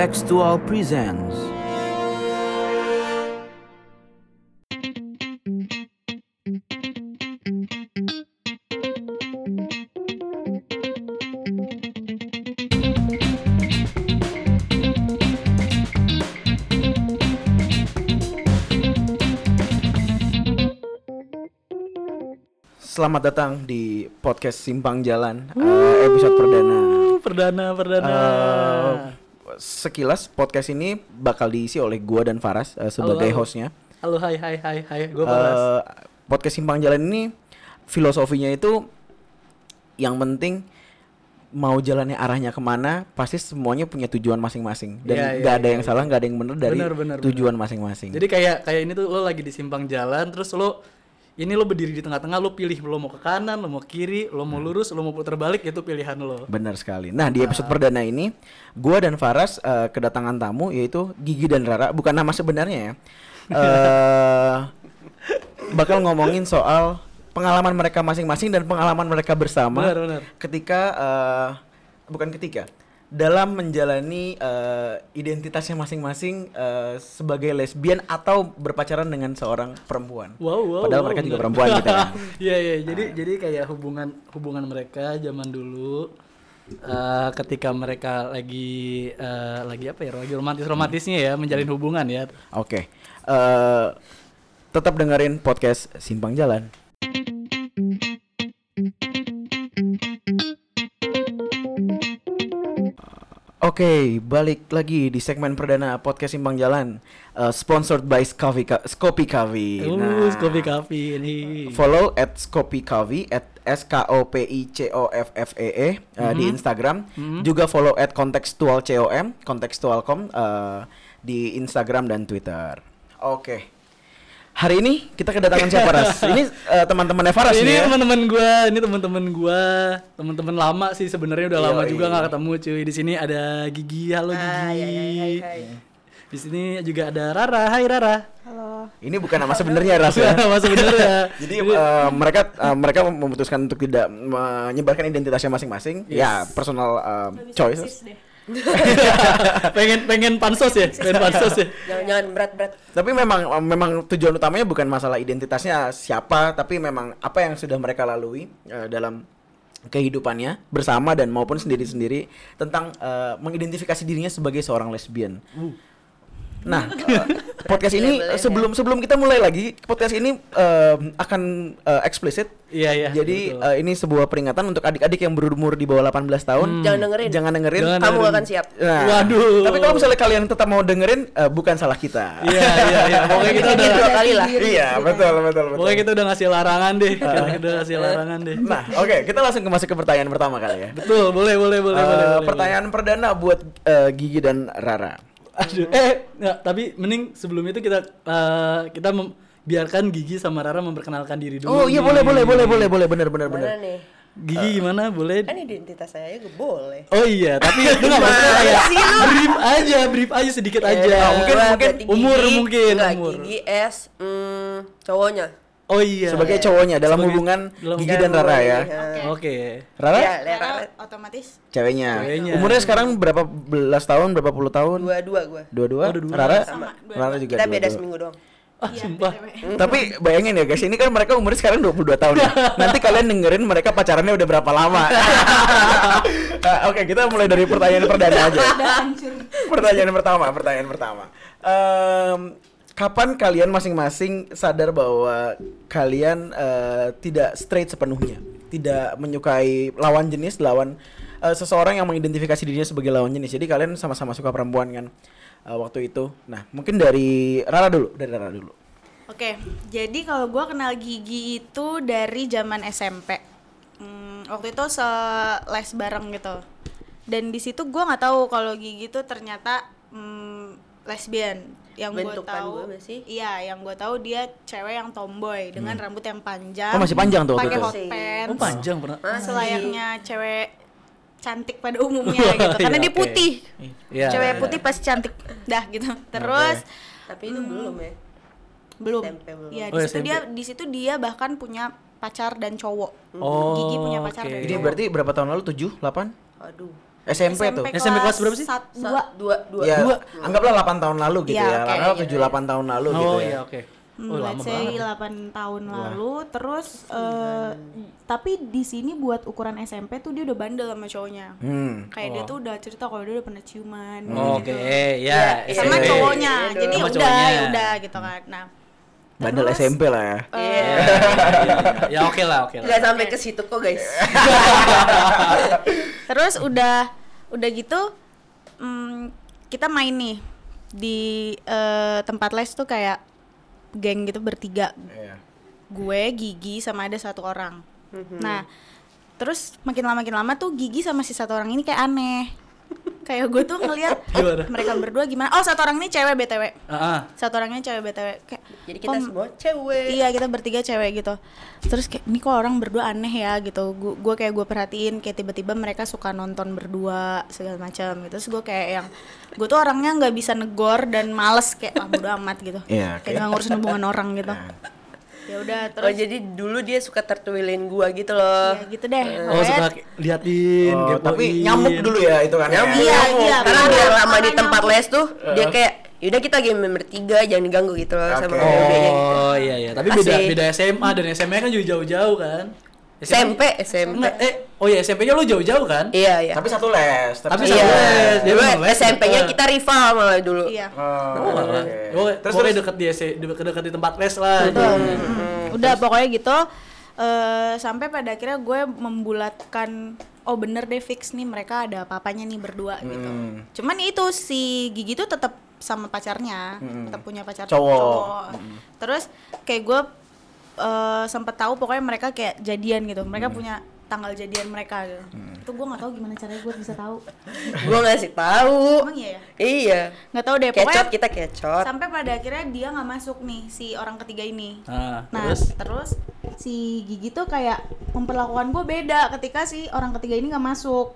Contextual presents Selamat datang di podcast Simpang Jalan eh, episode perdana. perdana perdana Eh, sekilas podcast ini bakal diisi oleh gua dan Faras eh, sebagai Halo, halo. hostnya. halo hai hai hai hai gue Eh, Paras podcast Simpang Jalan ini filosofinya itu yang penting mau jalannya arahnya ke mana pasti semuanya punya tujuan masing-masing dan Iya, nggak iya, ada iya, yang iya. salah nggak ada yang benar dari Benar, benar, tujuan masing-masing. jadi kayak kayak ini tuh lo lagi di simpang jalan terus lo ini lo berdiri di tengah-tengah lo pilih lo mau ke kanan lo mau ke kiri lo Hmm. mau lurus lo mau putar balik itu pilihan lo Benar sekali. Nah, di episode perdana ini, gua dan Faras eh, kedatangan tamu yaitu Gigi dan Rara, bukan nama sebenarnya ya. Eh bakal ngomongin soal pengalaman mereka masing-masing dan pengalaman mereka bersama benar benar ketika eh, bukan ketika dalam menjalani eh, identitasnya masing-masing eh, sebagai lesbian atau berpacaran dengan seorang perempuan. wow wow Padahal wow, mereka juga benar. perempuan gitu ya. Iya iya jadi jadi kayak hubungan hubungan mereka zaman dulu eh, ketika mereka lagi eh, lagi apa ya lagi romantis romantisnya ya menjalin hubungan ya Oke. Eh tetap dengerin podcast Simpang Jalan. Oke, balik lagi di segmen perdana podcast Simpang Jalan, eh, sponsored by Skopi Skopi Kavi. Uh, kopi kopi ini follow at Skopi Kavi at S K O P I C O F F E E eh, di Instagram. Juga follow at Contextual Com, Contextual.com eh, di Instagram dan Twitter. Oke. Hari ini kita kedatangan siapa Ras? Ini eh, teman-temannya Faras ini nih ya. teman-teman gua, ini teman-teman gua, teman-teman lama sih sebenarnya udah lama Yoi. juga nggak ketemu cuy. Di sini ada Gigi, halo Gigi. Hai, hai, hai, hai, hai. Di sini juga ada Rara, hai Rara. Ini bukan nama sebenarnya Ras ya. Nama sebenarnya. Jadi eh, mereka eh, mereka memutuskan untuk tidak menyebarkan identitasnya masing-masing. Ya, personal eh, choices. pengen pengen pansos ya, pengen pansos ya. Jangan jangan berat berat. Tapi memang memang tujuan utamanya bukan masalah identitasnya siapa, tapi memang apa yang sudah mereka lalui eh, dalam kehidupannya bersama dan maupun sendiri-sendiri tentang eh, mengidentifikasi dirinya sebagai seorang lesbian. Nah, eh, podcast ini sebelum sebelum kita mulai lagi, podcast ini eh, akan eh, eksplisit. Iya iya. Jadi betul. eh, ini sebuah peringatan untuk adik-adik yang berumur di bawah 18 tahun. Jangan dengerin. Jangan dengerin. Jangan Kamu dengerin. akan siap. Nah, Waduh. Tapi kalau misalnya kalian tetap mau dengerin, eh, bukan salah kita. Iya iya iya. Pokoknya kita udah Dua kali lah. iya, betul, betul, betul. Pokoknya kita udah ngasih larangan deh. Kita udah ngasih larangan deh. Nah, oke, kita langsung ke masuk ke pertanyaan pertama kali ya. Betul, boleh boleh boleh Eh, boleh. boleh, pertanyaan perdana buat eh, Gigi dan Rara. Aduh, eh, nggak, tapi mending sebelum itu kita eh, kita mem- biarkan Gigi sama Rara memperkenalkan diri dulu. Oh iya nih. boleh boleh boleh boleh boleh benar benar benar. Nih? Gigi gimana? Boleh? Kan identitas saya gue boleh. Oh iya, tapi itu nggak maksudnya kayak brief aja, brief aja sedikit aja. Ya, mungkin mungkin umur mungkin enggak, umur. Gigi S hmm, cowoknya. Oh iya. Sebagai cowoknya dalam Sebagai- hubungan dalam- Gigi dan Rara ya. Oke. Rara? Ya, Karena otomatis Ceweknya. Ceweknya. Umurnya sekarang berapa belas tahun, berapa puluh tahun? dua dua gue. Dua-dua. Oh, dua-dua. Rara? Sama. Rara juga Kita beda seminggu doang. Ah, Iya, sumpah. Tapi bayangin ya guys, ini kan mereka umurnya sekarang 22 tahun ya. Nanti kalian dengerin mereka pacarannya udah berapa lama. Nah, Oke, kita mulai dari pertanyaan perdana aja. pertanyaan pertama, pertanyaan pertama. Em, kapan kalian masing-masing sadar bahwa kalian eh, tidak straight sepenuhnya, tidak menyukai lawan jenis, lawan eh, seseorang yang mengidentifikasi dirinya sebagai lawan jenis. Jadi kalian sama-sama suka perempuan kan eh, waktu itu. Nah, mungkin dari Rara dulu, dari Rara dulu. Oke, jadi kalau gua kenal Gigi itu dari zaman SMP. Hmm, waktu itu les bareng gitu. Dan di situ gua nggak tahu kalau Gigi itu ternyata hmm, lesbian. Yang gue tahu, gua masih. iya, yang gue tahu dia cewek yang tomboy dengan rambut yang panjang. Oh, masih panjang tuh Pakai hot pants. Oh panjang pernah. Selayaknya cewek cantik pada umumnya gitu. Karena Iya, dia putih. Iya. Cewek putih pasti cantik. Dah gitu. Terus Tapi itu belum ya. belum. SMP belum. Ya, Oh, di situ SMP. dia di situ dia bahkan punya pacar dan cowok. Oh. Gigi punya pacar oke. dan Ini cowok. berarti berapa tahun lalu? 7, 8? Aduh. SMP tuh. SMP kelas berapa sih? sat- Sa- dua. dua dua Ya, Dua. anggaplah 8 tahun lalu gitu Iya, ya. oke, Anggap iya, 7 8 tahun lalu gitu Oh ya. iya oke. Hmm, Oh lama let's say banget. 8 tahun lalu terus eh, tapi di sini buat ukuran SMP tuh dia udah bandel sama cowoknya. Hmm. Kayak dia tuh udah cerita kalau dia udah pernah ciuman. Oke, gitu. ya. Iya, Sama SMP. cowoknya. Iya Jadi Sama udah, cowoknya. ya udah gitu kan. Nah, Bandel terus, SMP lah ya. Iya, iya, iya. Ya oke lah, oke lah. Nggak sampai ke situ kok guys. terus udah udah gitu mm, kita main nih di eh, tempat les tuh kayak geng gitu bertiga Iya. gue Gigi sama ada satu orang nah terus makin lama makin lama tuh Gigi sama si satu orang ini kayak aneh kayak gue tuh ngeliat Gimana? mereka berdua gimana? Oh satu orang ini cewek btw ah. satu orangnya cewek btw kayak Jadi kita semua cewek. Iya kita bertiga cewek gitu. Terus kayak ini kok orang berdua aneh ya? Gitu. Gue kayak gue perhatiin kayak tiba-tiba mereka suka nonton berdua segala macam gitu. Terus gue kayak yang Gue tuh orangnya nggak bisa negor dan males kayak ah bodo amat gitu. Iya, Kayak oke. nggak ngurusin hubungan orang gitu Ya udah Oh terus jadi dulu dia suka tertuilin gua gitu loh. ya gitu deh Oh Pokoknya- suka liatin, Oh, tapi nyamuk dulu ya itu kan. ya? Nyambung, Iya, nyambung. iya, Karena dia lama di tempat les tuh, dia kayak yaudah kita game bertiga jangan diganggu gitu loh sama Oke. ceweknya. Oh iya iya, tapi beda Asik. beda SMA dan SMA kan juga jauh-jauh kan. SMP, SMP. Enggak, eh oh iya SMP-nya lu jauh-jauh kan? Iya, iya. Tapi satu les. Tapi Iya. satu les, dia Dulu memang les SMP-nya deket. kita rival malah dulu. Iya Oh. Oh, Terus pokoknya terus deket di S- deket, deket di tempat les lah. Betul. Jadi- Mm, Udah pokoknya gitu eh sampai pada akhirnya gue membulatkan oh bener deh fix nih mereka ada apa-apanya nih berdua gitu. Hmm. Cuman itu si Gigi tuh tetap sama pacarnya, tetap punya pacar Hmm. Cowok. Terus kayak gue eh sempet tahu pokoknya mereka kayak jadian gitu. Mereka Hmm. punya tanggal jadian mereka gitu. Itu gue nggak tahu gimana caranya gue bisa tahu. Gua ngasih tahu. Emang iya ya? Iya. Nggak tahu deh pokoknya Kecot kita kecot. sampai pada akhirnya dia nggak masuk nih si orang ketiga ini. Nah, Nah, terus terus, si Gigi tuh kayak memperlakukan gue beda ketika si orang ketiga ini nggak masuk.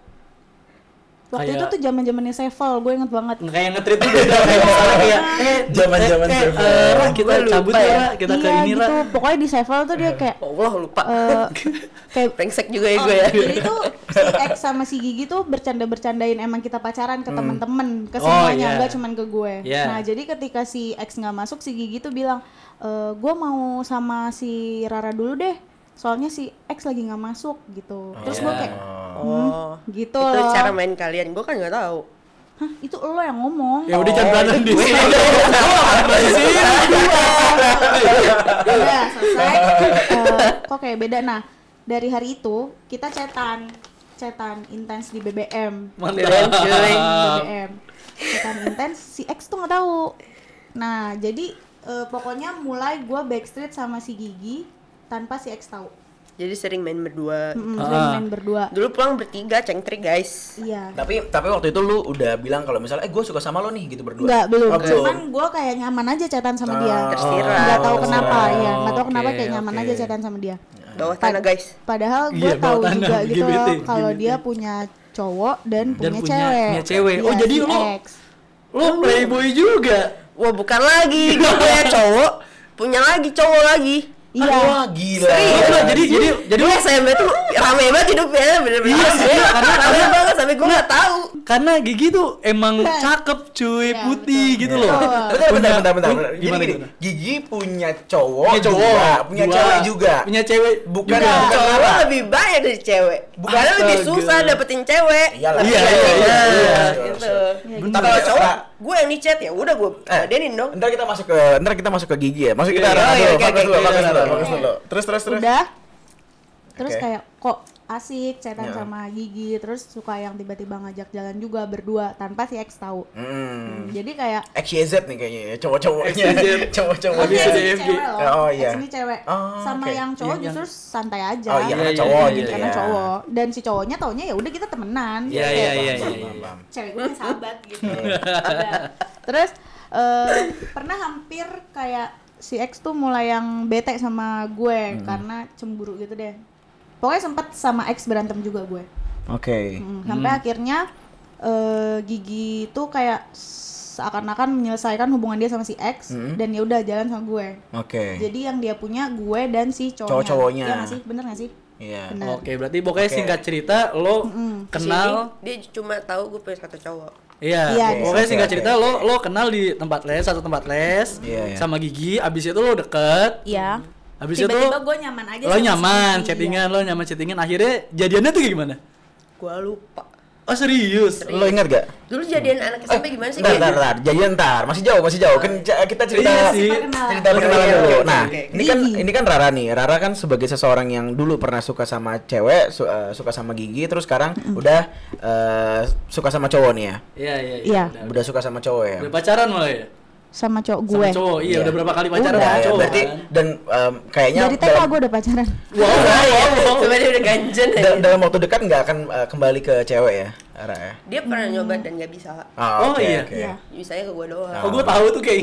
Waktu Kayak- itu tuh zaman zamannya Sevel, gue inget banget. kayak nge-treat tuh beda kayak misalnya kayak eh Zaman-zaman eh, eh, Sevel. eh, Ra, kita lupa cabut ya, ya. Kita ke iya ini gitu, pokoknya di Sevel tuh dia kayak Allah lupa. eh, kayak Brengsek juga ya Oh, gue ya. Jadi tuh si X sama si Gigi tuh bercanda-bercandain emang kita pacaran ke temen-temen, ke Oh, semuanya, iya. nggak cuman ke gue. Iya. Nah jadi ketika si X nggak masuk, si Gigi tuh bilang, e, gue mau sama si Rara dulu deh, soalnya si X lagi nggak masuk gitu. Terus gue kayak, Oh. gitu Itu loh. cara main kalian. Gue kan nggak tahu. Hah itu lo yang ngomong. Ya udah jangan berantem di sini. Di sini. Udah selesai. Eh, kok kayak beda. Nah dari hari itu kita cetan, cetan intens di BBM. BBM Cetan intens si X tuh nggak tahu nah jadi eh, pokoknya mulai gue backstreet sama si Gigi tanpa si X tahu Jadi sering main berdua. Ah. sering main berdua Dulu pulang bertiga cengtrik guys. iya Tapi tapi waktu itu lu udah bilang kalau misalnya eh gue suka sama lo nih gitu berdua. Nggak, belum. Oh, Cuman gue kayak nyaman aja chatan sama dia. Tersirat. Nggak tahu Oh, kenapa, tersirat. ya. Nggak tahu kenapa Oke, kayak nyaman oke. aja chatan sama dia. Bawah tanah guys. Padahal gue Iya, tahu tanah, juga gitu loh kalau dia punya cowok dan, Dan punya, punya- cewek. punya cewek. Oh, Iya, jadi X. Lu playboy juga. Wah bukan lagi. Gue punya cowok. Punya lagi cowok lagi. Iya. Wah gila. Serius. Enggak, jadi jadi jadi Dulu SMP tuh rame banget hidupnya bener-bener Iya, iya, karena- rame karena- banget sampai gue nggak tahu. karena Gigi tuh emang Iya. cakep cuy, Iya, putih betul. gitu loh. Betul. Bentar, bentar, bentar, bentar, Lu-. Gini, Gimana gini. gimana? Gigi punya cowok, Punya cowok, juga, punya dua. cewek juga. Punya cewek Bukan, juga. bukan Cowok apa? lebih banyak dari cewek. Bukan. Karena lebih Astaga. susah dapetin cewek. Iyalah. Iya, iya, iya, Nah, iya. gitu. Iya, Tapi Kalau cowok, gue yang di chat ya udah gue eh, ladenin dong. Ntar kita masuk ke ntar kita masuk ke Gigi ya. Masuk kita Iya, arah iya, dulu, fokus dulu, fokus iya, dulu. Terus terus terus. Udah. Terus kayak kok asik chatan Ya. sama Gigi, terus suka yang tiba-tiba ngajak jalan juga berdua tanpa si X tahu. Hmm. Hmm, Jadi kayak XYZ nih kayaknya ya, cowok-cowoknya. Cowok-cowok. X ini DFG. cewek loh. Oh, iya. X ini cewek. Oh, Sama yang cowok Yang- justru santai aja. Oh iya, karena Iya, cowok iya, gitu karena cowok dan si cowoknya taunya ya udah kita temenan Iya, Kayak, iya, iya, iya. cewek gue kan sahabat gitu terus eh, pernah hampir kayak si X tuh mulai yang bete sama gue Hmm. karena cemburu gitu deh pokoknya sempet sama X berantem juga gue Oke. Hmm, sampai akhirnya eh, Gigi tuh kayak seakan-akan menyelesaikan hubungan dia sama si X Hmm. dan ya udah jalan sama gue Oke. jadi yang dia punya gue dan si cowoknya Cowok-cowoknya. Iya nggak sih bener gak sih Iya. Oke, berarti pokoknya Oke. singkat cerita lo Ke sini, kenal dia cuma tahu gue punya satu cowok. Iya, Iya, pokoknya oke, singkat cerita oke. lo lo kenal di tempat les, satu tempat les Iya, iya. sama Gigi, abis itu lo deket, Iya. Abis itu Tiba-tiba gue nyaman aja lo nyaman, chattingan lo nyaman chattingan, akhirnya jadiannya tuh kayak gimana? Gua lupa. Oh serius? Lo ingat gak? Dulu jadian anak SMP gimana sih? Ntar, ntar, ntar. Jadian ntar. Masih jauh, masih jauh. Kan kita cerita Iya sih. cerita perkenalan dulu. nah, oke. ini kan ini kan Rara nih. Rara kan sebagai seseorang yang dulu pernah suka sama cewek, su- eh, suka sama Gigi, terus sekarang udah eh, suka sama cowok nih ya. Iya iya Iya. Udah, Udah suka sama cowok ya. udah pacaran malah ya? Sama cowok Sama gue. cowok, iya, Iya. udah berapa kali pacaran Udah, sama Ya, cowok berarti kan? dan em, kayaknya Dari TK dalam, gue udah pacaran. Wow, wow, wow, wow. Coba dia udah ganjen aja. da- dalam waktu dekat nggak akan eh, kembali ke cewek ya, Rara ya. Dia pernah nyoba dan nggak bisa. Ah, Oh, oke, iya. oke. Iya. Bisanya ke gue doang. Oh, gue tahu tuh kayak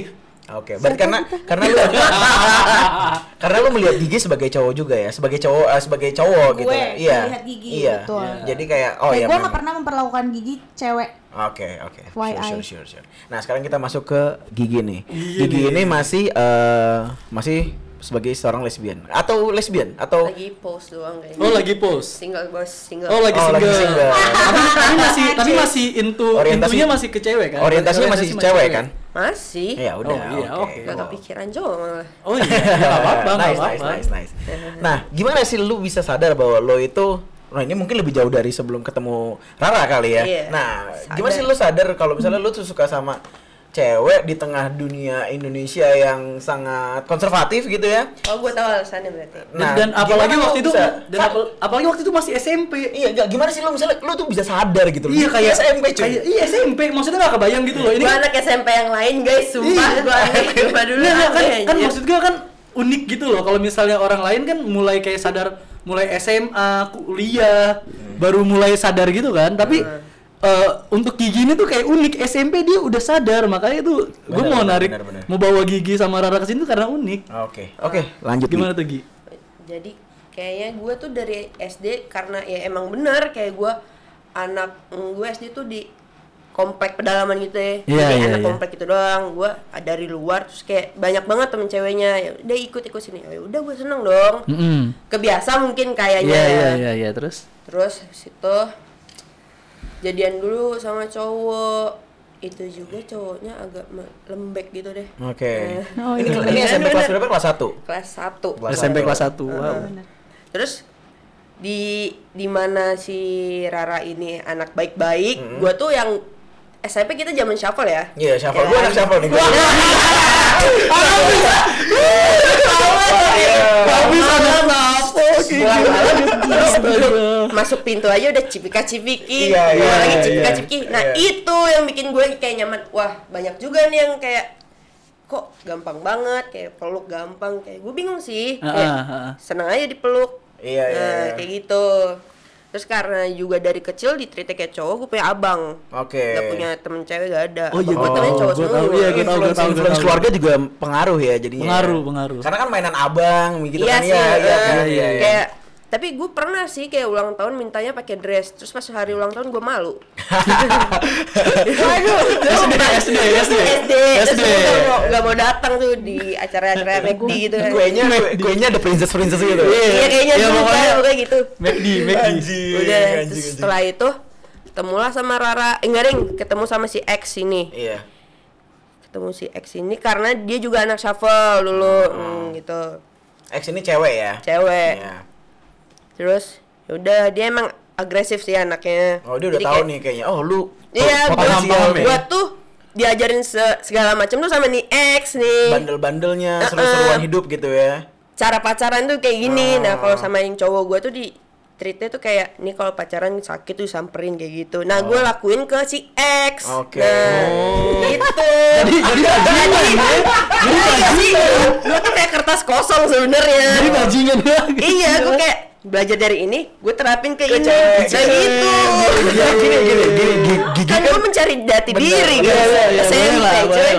Oke, berarti karena karena lu karena lu melihat Gigi sebagai cowok juga ya, sebagai cowok eh, sebagai cowok Gue gitu. Iya. melihat Gigi, iya. betul. Iya. Jadi kayak oh Kayak iya. gue memang. gak pernah memperlakukan gigi cewek. Oke, oke. Sure, FYI. sure, sure, sure. Nah, sekarang kita masuk ke Gigi nih. Gigi Gigi nih. ini masih eh masih sebagai seorang lesbian atau lesbian atau Lagi post doang kayaknya. Oh lagi post. Single bos, single. Oh lagi Oh, single. lagi single. tapi, tapi masih tapi masih into Orientasi- intunya masih ke cewek kan? orientasinya masih cewek kan? Masih. Ya udah, Oh, iya, oke. oke. Gak Wow. kepikiran cowok malah. Oh iya, nggak apa-apa, nggak nice, apa-apa. nice, nice, nice. Nah, gimana sih lu bisa sadar bahwa lo itu Nah ini mungkin lebih jauh dari sebelum ketemu Rara kali ya. Iya, Nah, sadar. gimana sih lu sadar kalau misalnya lu tuh suka sama cewek di tengah dunia Indonesia yang sangat konservatif gitu ya? Oh gue tahu alasannya berarti. Dan, Nah, dan apalagi gimana waktu itu bisa- dan apa- apalagi waktu itu masih SMP. Iya, gak, gimana sih lu misalnya lu tuh bisa sadar gitu loh. Iya kayak SMP cuy. kayak- iya SMP maksudnya gak kebayang gitu loh. Ini Gue kan anak SMP yang lain guys, sumpah Iya. gue aneh. Dulu nggak, kan, kan maksud gue kan unik gitu loh kalau misalnya orang lain kan mulai kayak sadar mulai SMA kuliah baru mulai sadar gitu kan tapi eh, untuk Gigi ini tuh kayak unik SMP dia udah sadar makanya tuh gue mau narik benar, benar. mau bawa Gigi sama Rara ke sini tuh karena unik Oke, oke, lanjut gimana Gi. tuh Gi? Jadi kayaknya gue tuh dari SD karena ya emang benar kayak gue anak gue SD tuh di komplek pedalaman gitu ya. Iya, Jadi iya, anak iya. komplek itu doang. Gue dari luar terus kayak banyak banget temen ceweknya. Ya udah ikut ikut sini. Ya udah gue seneng dong. Mm-mm. Kebiasa mungkin kayaknya. Iya ya. iya iya iya terus Terus habis itu jadian dulu sama cowok itu juga cowoknya agak lembek gitu deh. Oke. Eh, Oh, Ini, iya. ini Bener, SMP kelas berapa? Kelas 1. Kelas 1. Kelas SMP satu. kelas 1 wow Bener. Terus di di mana si Rara ini anak baik-baik, gua tuh yang SMP kita zaman shuffle ya. Iya, shuffle. Ya Gua kan? anak shuffle nih. Gua. Habis ada napo Pulang malam, terus masuk pintu aja udah cipika-cipiki, Iya, iya, keluar lagi iya, cipika-cipiki. Nah, iya. itu yang bikin gue kayak nyaman. Wah, banyak juga nih yang kayak kok gampang banget, kayak peluk gampang, kayak gue bingung sih. Kayak ah, ah. seneng aja dipeluk. Iya, iya, Nah, iya. kayak gitu. Terus karena juga dari kecil ditreatnya kayak cowok, gue punya abang. Oke. Gak punya temen cewek gak ada. Oh, iya, gue gua temennya tahu, cowok semua. iya, gua influence, tahu, gua influence keluarga juga pengaruh ya jadinya. Pengaruh, pengaruh. Karena kan mainan abang gitu iya kan sih, ya, iya, iya, iya. kayak tapi gue pernah sih kayak ulang tahun mintanya pakai dress terus pas hari ulang tahun gue malu. Waduh SD SD. SD SD. gak mau, datang tuh di acara-acara McD gitu. kan kuenya kue- kuenya ada princess princess gitu. iya kayaknya dulu pokoknya- kan pokoknya gitu. McD McD udah terus setelah itu ketemulah sama Rara eh, enggak ding ketemu sama si X ini. Iya. ketemu si X ini karena dia juga anak shuffle dulu hmm, gitu. X ini cewek ya? cewek. Iya. Terus yaudah dia emang agresif sih anaknya Oh, dia udah Jadi tahu kayak- nih kayaknya. Oh, lu Iya, pot- gua, tuh diajarin se- segala macam tuh sama nih ex nih. bandel-bandelnya, Eh, seru-seruan eh. hidup gitu ya. Cara pacaran tuh kayak gini. Oh. Nah, kalau sama yang cowok gua tuh di treatnya tuh kayak nih kalau pacaran sakit tuh samperin kayak gitu. Nah, gua lakuin ke si ex. Oh. Oke. Nah, Oh. gitu. jadi jadi bajingan ya Jadi sih? Gua tuh kayak kertas kosong sebenarnya. jadi bajingan Iya, gua kayak belajar dari ini, gue terapin ke, ini. Nah, cewek. gitu. Iya, gini gini gini gi- gigi kan kan gue mencari jati Bener, diri bener, guys. iya, iya, SMP, cuy.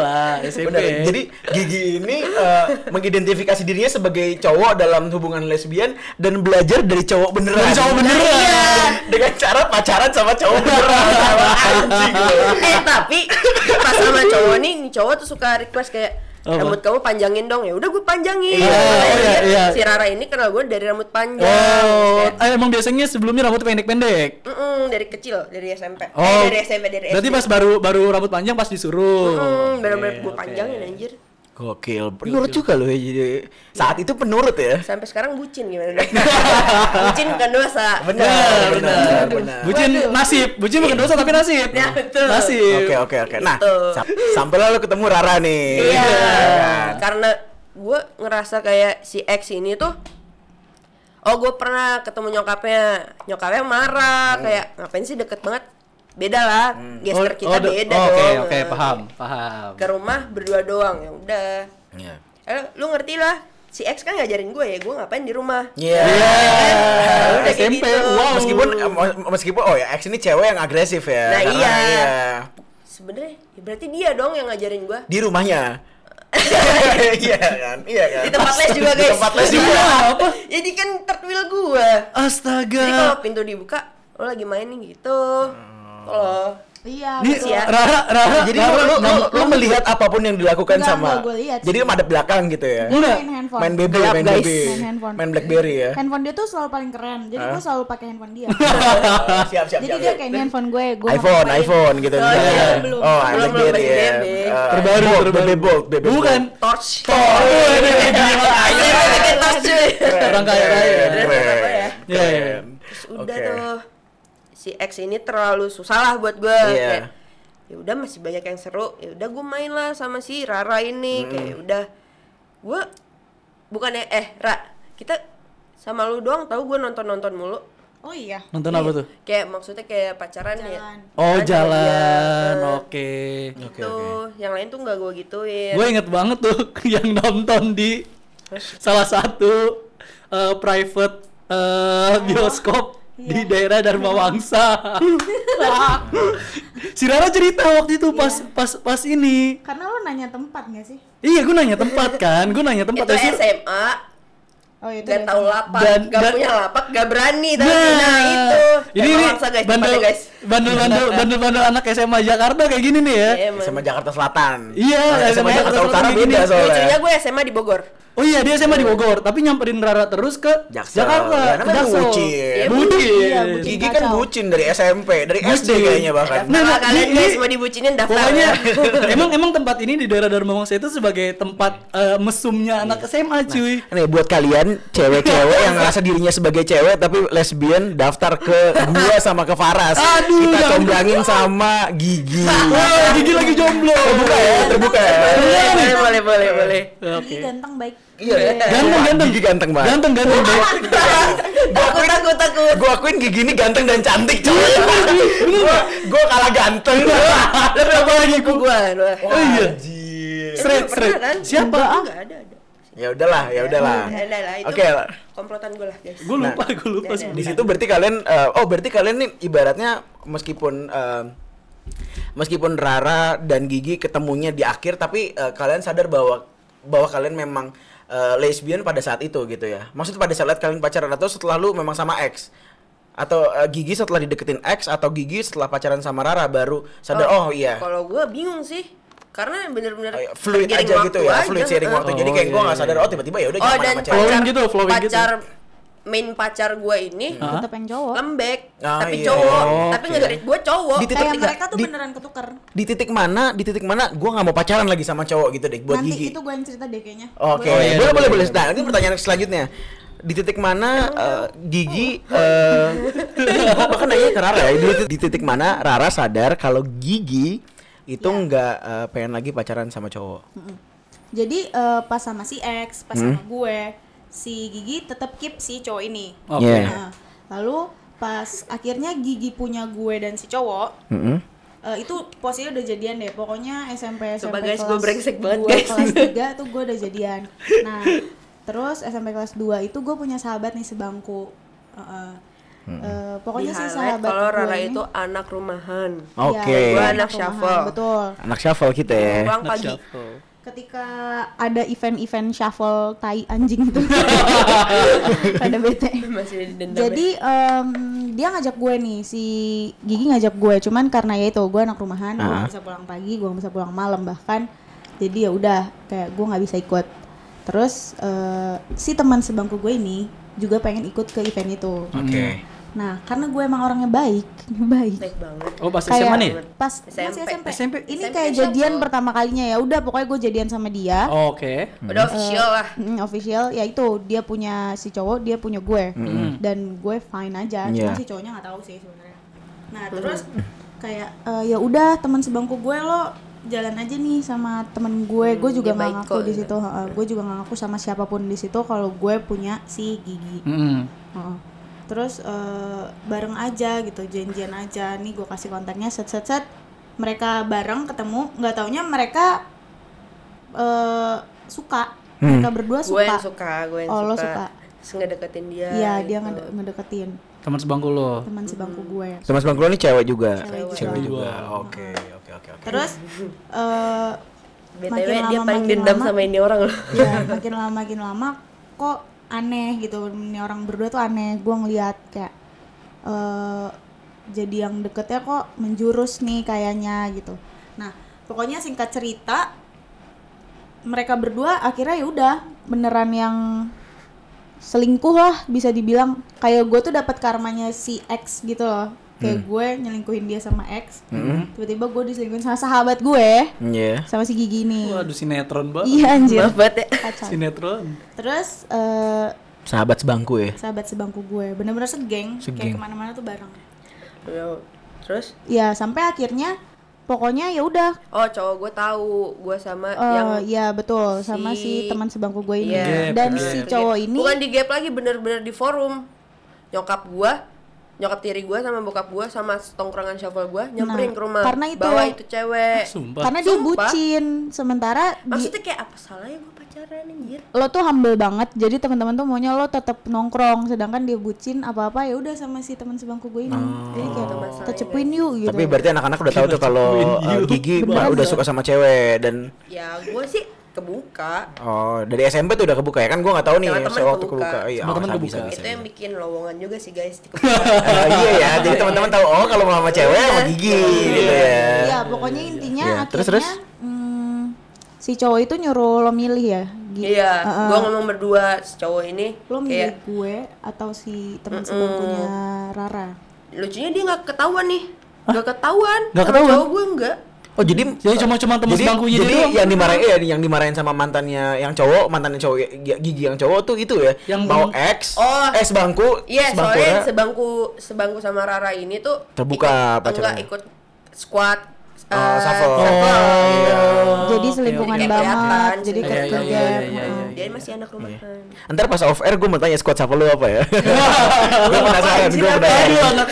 Benar. Jadi Gigi ini eh, mengidentifikasi dirinya sebagai cowok dalam hubungan lesbian dan belajar dari cowok beneran. Dari cowok beneran. Iya. Dengan cara pacaran sama cowok beneran. Anjing eh tapi pas sama cowok nih cowok tuh suka request kayak Apa? rambut kamu panjangin dong ya udah gue panjangin Iya, iya, iya. si Rara ini kenal gue dari rambut panjang Oh, eh, emang biasanya sebelumnya rambut pendek-pendek. "Mm-mm, dari kecil dari SMP Oh, eh dari SMP dari Berarti SD pas baru baru rambut panjang pas disuruh. Mm, bener-bener Oke, gue oke. panjangin anjir Gokil. Penurut juga loh ya jadi. Saat itu penurut ya. sampai sekarang bucin gimana bucin bukan dosa Benar, benar, benar. Bucin nasib, bucin bukan dosa tapi nasib. Ya, betul. Nasib. Oke oke oke. Nah, sam- sampai lalu ketemu Rara nih. Iya. kan? Karena gue ngerasa kayak si X ini tuh Oh gue pernah ketemu nyokapnya Nyokapnya marah Kayak ngapain sih deket banget Beda lah Gesture kita oh, beda oh, Oke, dong oke, paham, paham. Ke rumah berdua doang ya udah Iya. eh, Lu ngerti lah Si X kan ngajarin gue ya Gue ngapain di rumah Iya. Udah kayak SMP, gitu. wow. Meskipun eh, meskipun oh ya X ini cewek yang agresif ya. Nah, Karena iya. iya. Sebenernya ya berarti dia dong yang ngajarin gue Di rumahnya. Iya kan? Iya kan? Di tempat les juga Di guys tempat les juga. Iya, apa? Jadi kan tertwil gue Astaga. Jadi kalau pintu dibuka, lo lagi main nih gitu. Iya, Nih, betul. Rara, Rara, Jadi Rara, lu, lu, nama- lu melihat apa pun yang dilakukan Enggak, sama enggak, gua lihat Jadi sih. madep belakang gitu ya. Enggak. main handphone. Main BB, Gelap, main guys. BB. Main handphone. Main BlackBerry ya. Handphone dia tuh selalu paling keren. Jadi gue selalu pakai handphone dia. siap, siap, Jadi siap. dia kayak ini handphone gue, gue iPhone, iPhone gitu. Oh, iya, belum. Oh, Belum, BlackBerry ya. BlackBerry. Eh, Terbaru, Bold, terbaru. BB Bold, BB. Bukan. torch. Oh, ini torch cuy. Orang kaya raya. Keren, Keren. apa ya? Iya, iya. Udah tuh si X ini terlalu susah lah buat gue. Iya. Kayak, ya udah masih banyak yang seru. Ya udah gue main lah sama si Rara ini. Kayak ya udah gue bukannya eh Ra kita sama lu doang tahu gue nonton nonton mulu. Oh iya. Nonton apa Iya. tuh? Kayak maksudnya kayak pacaran ya. Jalan. Oh, sama jalan. dia. Oke. Gitu. Yang lain tuh nggak gue gituin. Gue inget banget tuh yang nonton di salah satu eh, private eh, bioskop di daerah Dharma Wangsa. si Rara cerita waktu itu pas pas pas ini. Karena lo nanya tempat gak sih? Iya, gue nanya tempat kan, gue nanya tempat. itu itu- SMA Oh itu gak tahu lapak, Dan- gak dan- punya lapak, gak berani tapi Nah, nah, itu. Ini nih maksa guys, bandel, guys. bandel bandel bandel bandel anak SMA Jakarta kayak gini nih ya. Iya, emang. Sama Jakarta Selatan. Iya, Nah, SMA SMA Jakarta Utara Selatan beda soalnya. Lucunya gue SMA di Bogor. Oh iya dia SMA di Bogor, tapi nyamperin Rara terus ke Jaksel. Jakarta. Ya, namanya Jaksel. bucin. Iya, Iya, bucin. Iya, bucin. Gigi kan bucin dari SMP, dari SD Bucin. kayaknya bahkan. Nah, Nah, nah, kalian ini- guys mau dibucinin daftar Pokoknya ya. emang emang tempat ini di daerah Dharma Wangsa itu sebagai tempat eh, mesumnya anak SMA cuy. Nih buat kalian cewek-cewek yang ngerasa dirinya sebagai cewek tapi lesbian daftar ke gua sama ke Faras. Aduh, Kita comblangin sama Gigi. Wah, Gigi lagi jomblo. Terbuka ya, terbuka ya. boleh, boleh, boleh, boleh, boleh. Gigi ganteng baik. Iya, Ganteng, ganteng. Gigi ganteng banget. Ganteng ganteng. baik. Takut, takut, takut. Gua akuin Gigi ini ganteng dan cantik coy. gua gua kalah ganteng. Lebih apa lagi gue? Oh iya. Anjir. Straight, straight. Siapa? Enggak ada, ada. Ya udahlah, ya udahlah. Ada lah, itu Oke. komplotan gue lah guys. Gue lupa, gue lupa Nah, Di sebenarnya. situ berarti kalian eh, oh berarti kalian nih ibaratnya meskipun eh, meskipun Rara dan Gigi ketemunya di akhir tapi eh, kalian sadar bahwa bahwa kalian memang eh, lesbian pada saat itu gitu ya. Maksudnya pada saat kalian pacaran atau setelah lu memang sama X atau eh, Gigi setelah dideketin X atau Gigi setelah pacaran sama Rara baru sadar oh, iya Kalau gue bingung sih. Karena bener-bener Eh, fluid tergiring aja gitu ya, aja, fluid sharing waktu. Jadi Oh, kayak iya, gua nggak iya. sadar oh tiba-tiba ya udah Oh dan. Flowing pacar, gitu, flowing gitu. Main pacar gue ini Hah? Tetep yang cowok. lembek, Ah, tapi iya. cowok, Oh, tapi oke. ngegarit gue cowok. Di titik Kayak mereka tuh di- beneran ketuker. Di titik mana? Di titik mana gua nggak mau pacaran lagi sama cowok gitu deh buat Nanti Gigi. itu gue yang cerita deh kayaknya. Oke, Oh, iya, boleh iya, boleh iya. boleh. Nah, itu pertanyaan selanjutnya. Di titik mana eh, Gigi eh gua bahkan nanya ke Rara ya, di, di titik mana Rara sadar kalau Gigi itu Ya. nggak eh, pengen lagi pacaran sama cowok. Jadi eh, pas sama si X, pas Hmm? sama gue, si Gigi tetap keep si cowok ini. Oke. Iya. Nah, lalu pas akhirnya Gigi punya gue dan si cowok, Mm-mm. eh, itu posisinya udah jadian deh. Pokoknya SMP SMP Coba guys, kelas gua brengsek banget, dua, guys. kelas 3 tuh gue udah jadian. Nah, terus SMP kelas 2 itu gue punya sahabat nih sebangku. Heeh. Eh, pokoknya Di sih sahabat kalau gue Rara ini- itu anak rumahan. Oke. Iya, Gua dia anak rumahan, shuffle. Betul. Anak shuffle kita ya. Pulang Anak pagi. shuffle. Ketika ada event-event shuffle tai anjing itu. Pada bete. Jadi em, dia ngajak gue nih si Gigi ngajak gue. Cuman karena ya itu gue anak rumahan gue Ah. nggak bisa pulang pagi gue nggak bisa pulang malam bahkan. Jadi ya udah kayak gue nggak bisa ikut. Terus eh, si teman sebangku gue ini juga pengen ikut ke event itu. Oke. Nah karena gue emang orangnya baik baik Baik banget. Oh pas kayak SMA nih? pas SMP. masih SMP. SMP. ini SMP kayak siapa? jadian pertama kalinya ya udah pokoknya gue jadian sama dia Oh, Oke. Udah official lah. Mm, official ya itu dia punya si cowok dia punya gue dan gue fine aja cuma Iya. si cowoknya nggak tahu sih sebenarnya nah terus kayak eh, ya udah teman sebangku gue lo jalan aja nih sama temen gue gue juga nggak baik ngaku kok, di situ heeh. gue juga nggak ngaku sama siapa pun di situ kalau gue punya si gigi Mm-mm. Heeh. Terus eh, bareng aja gitu janjian aja nih gue kasih kontaknya set set set mereka bareng ketemu nggak taunya mereka eh suka mereka berdua Gue suka yang suka, gue yang Oh, suka. lo suka. Ngedeketin dia. Iya dia gitu. ngede- ngedeketin Teman sebangku lo. teman sebangku gue Teman sebangku lo ini cewek juga. Cewek juga. Cewek juga. Oke, oke, oke, oke. terus eh BTW makin dia lama, paling makin dendam lama. sama ini orang loh. ya makin lama makin lama kok aneh gitu. Ini orang berdua tuh aneh. Gue ngeliat kayak eh jadi yang deketnya kok menjurus nih kayaknya gitu. Nah pokoknya singkat cerita mereka berdua akhirnya ya udah beneran yang selingkuh lah bisa dibilang. Kayak gue tuh dapat karmanya si X gitu loh kayak gue nyelingkuhin dia sama X tiba-tiba gue diselingkuhin sama sahabat gue Iya. sama si Gigi ini Waduh sinetron banget. iya anjir banget ya. kacau Sinetron. terus eh Sahabat sebangku ya. sahabat sebangku gue bener-bener segeng, Segeng. kayak ke mana-mana tuh bareng Terus? ya sampai akhirnya pokoknya ya udah Oh cowok gue tahu gue sama eh, yang ya betul sama si, si- teman sebangku gue ini Iya, dan betul. si cowok ini bukan di gap lagi bener-bener di forum nyokap gue nyokap tiri gue sama bokap gue sama tongkrongan shuffle gue nyamperin Nah, ke rumah. karena itu- bawa itu cewek. Ah, Sumpah. karena dia Sumpah. bucin. Sementara di- maksudnya kayak apa salahnya gue pacaran anjir? Lo tuh humble banget. Jadi teman-teman tuh maunya lo tetap nongkrong. Sedangkan dia bucin apa-apa ya udah sama si teman sebangku gue ini. Jadi kayak kecepuin yuk gitu. Tapi berarti anak-anak udah tahu tuh kalau uh, Gigi Beneran udah suka sama cewek dan ya gue sih kebuka oh dari SMP tuh udah kebuka ya kan gua nggak tahu nih Sama temen sewaktu kebuka. kebuka. Iya, Sama oh, temen bisa, kebuka. bisa, itu yang bikin lowongan juga sih guys di Ah, iya ya, jadi teman-teman tahu oh kalau mau sama cewek sama Gigi gitu ya. Iya, pokoknya intinya Iya, akhirnya terus, terus? hmm, si cowok itu nyuruh lo milih ya. Gi- iya Heeh. gue ngomong berdua si cowok ini Lo milih kayak gue atau si teman sebangkunya Rara? lucunya dia nggak ketahuan nih nggak ketahuan Sama ketahuan? cowok gue enggak Oh jadi Jadi cuma cuma teman jadi, sebangkunya jadi doang. yang dimarahin ya, yang dimarahin sama mantannya yang cowok mantannya cowok ya, Gigi yang cowok tuh itu ya Yang mau belum- X Oh. eh sebangku Iya, sebangku soalnya ya. sebangku sebangku sama Rara ini tuh Terbuka ikut, pacarannya. enggak ikut squad Oh, eh, shuffle. shuffle. Iya. jadi oke, selingkungan oke. banget, Kelihatan, jadi Iya, ke iya, iya, iya, iya. Dia masih anak rumahan. Ntar pas off air gue mau tanya squad siapa lu apa ya? gue penasaran, gue penasaran. Aduh anak.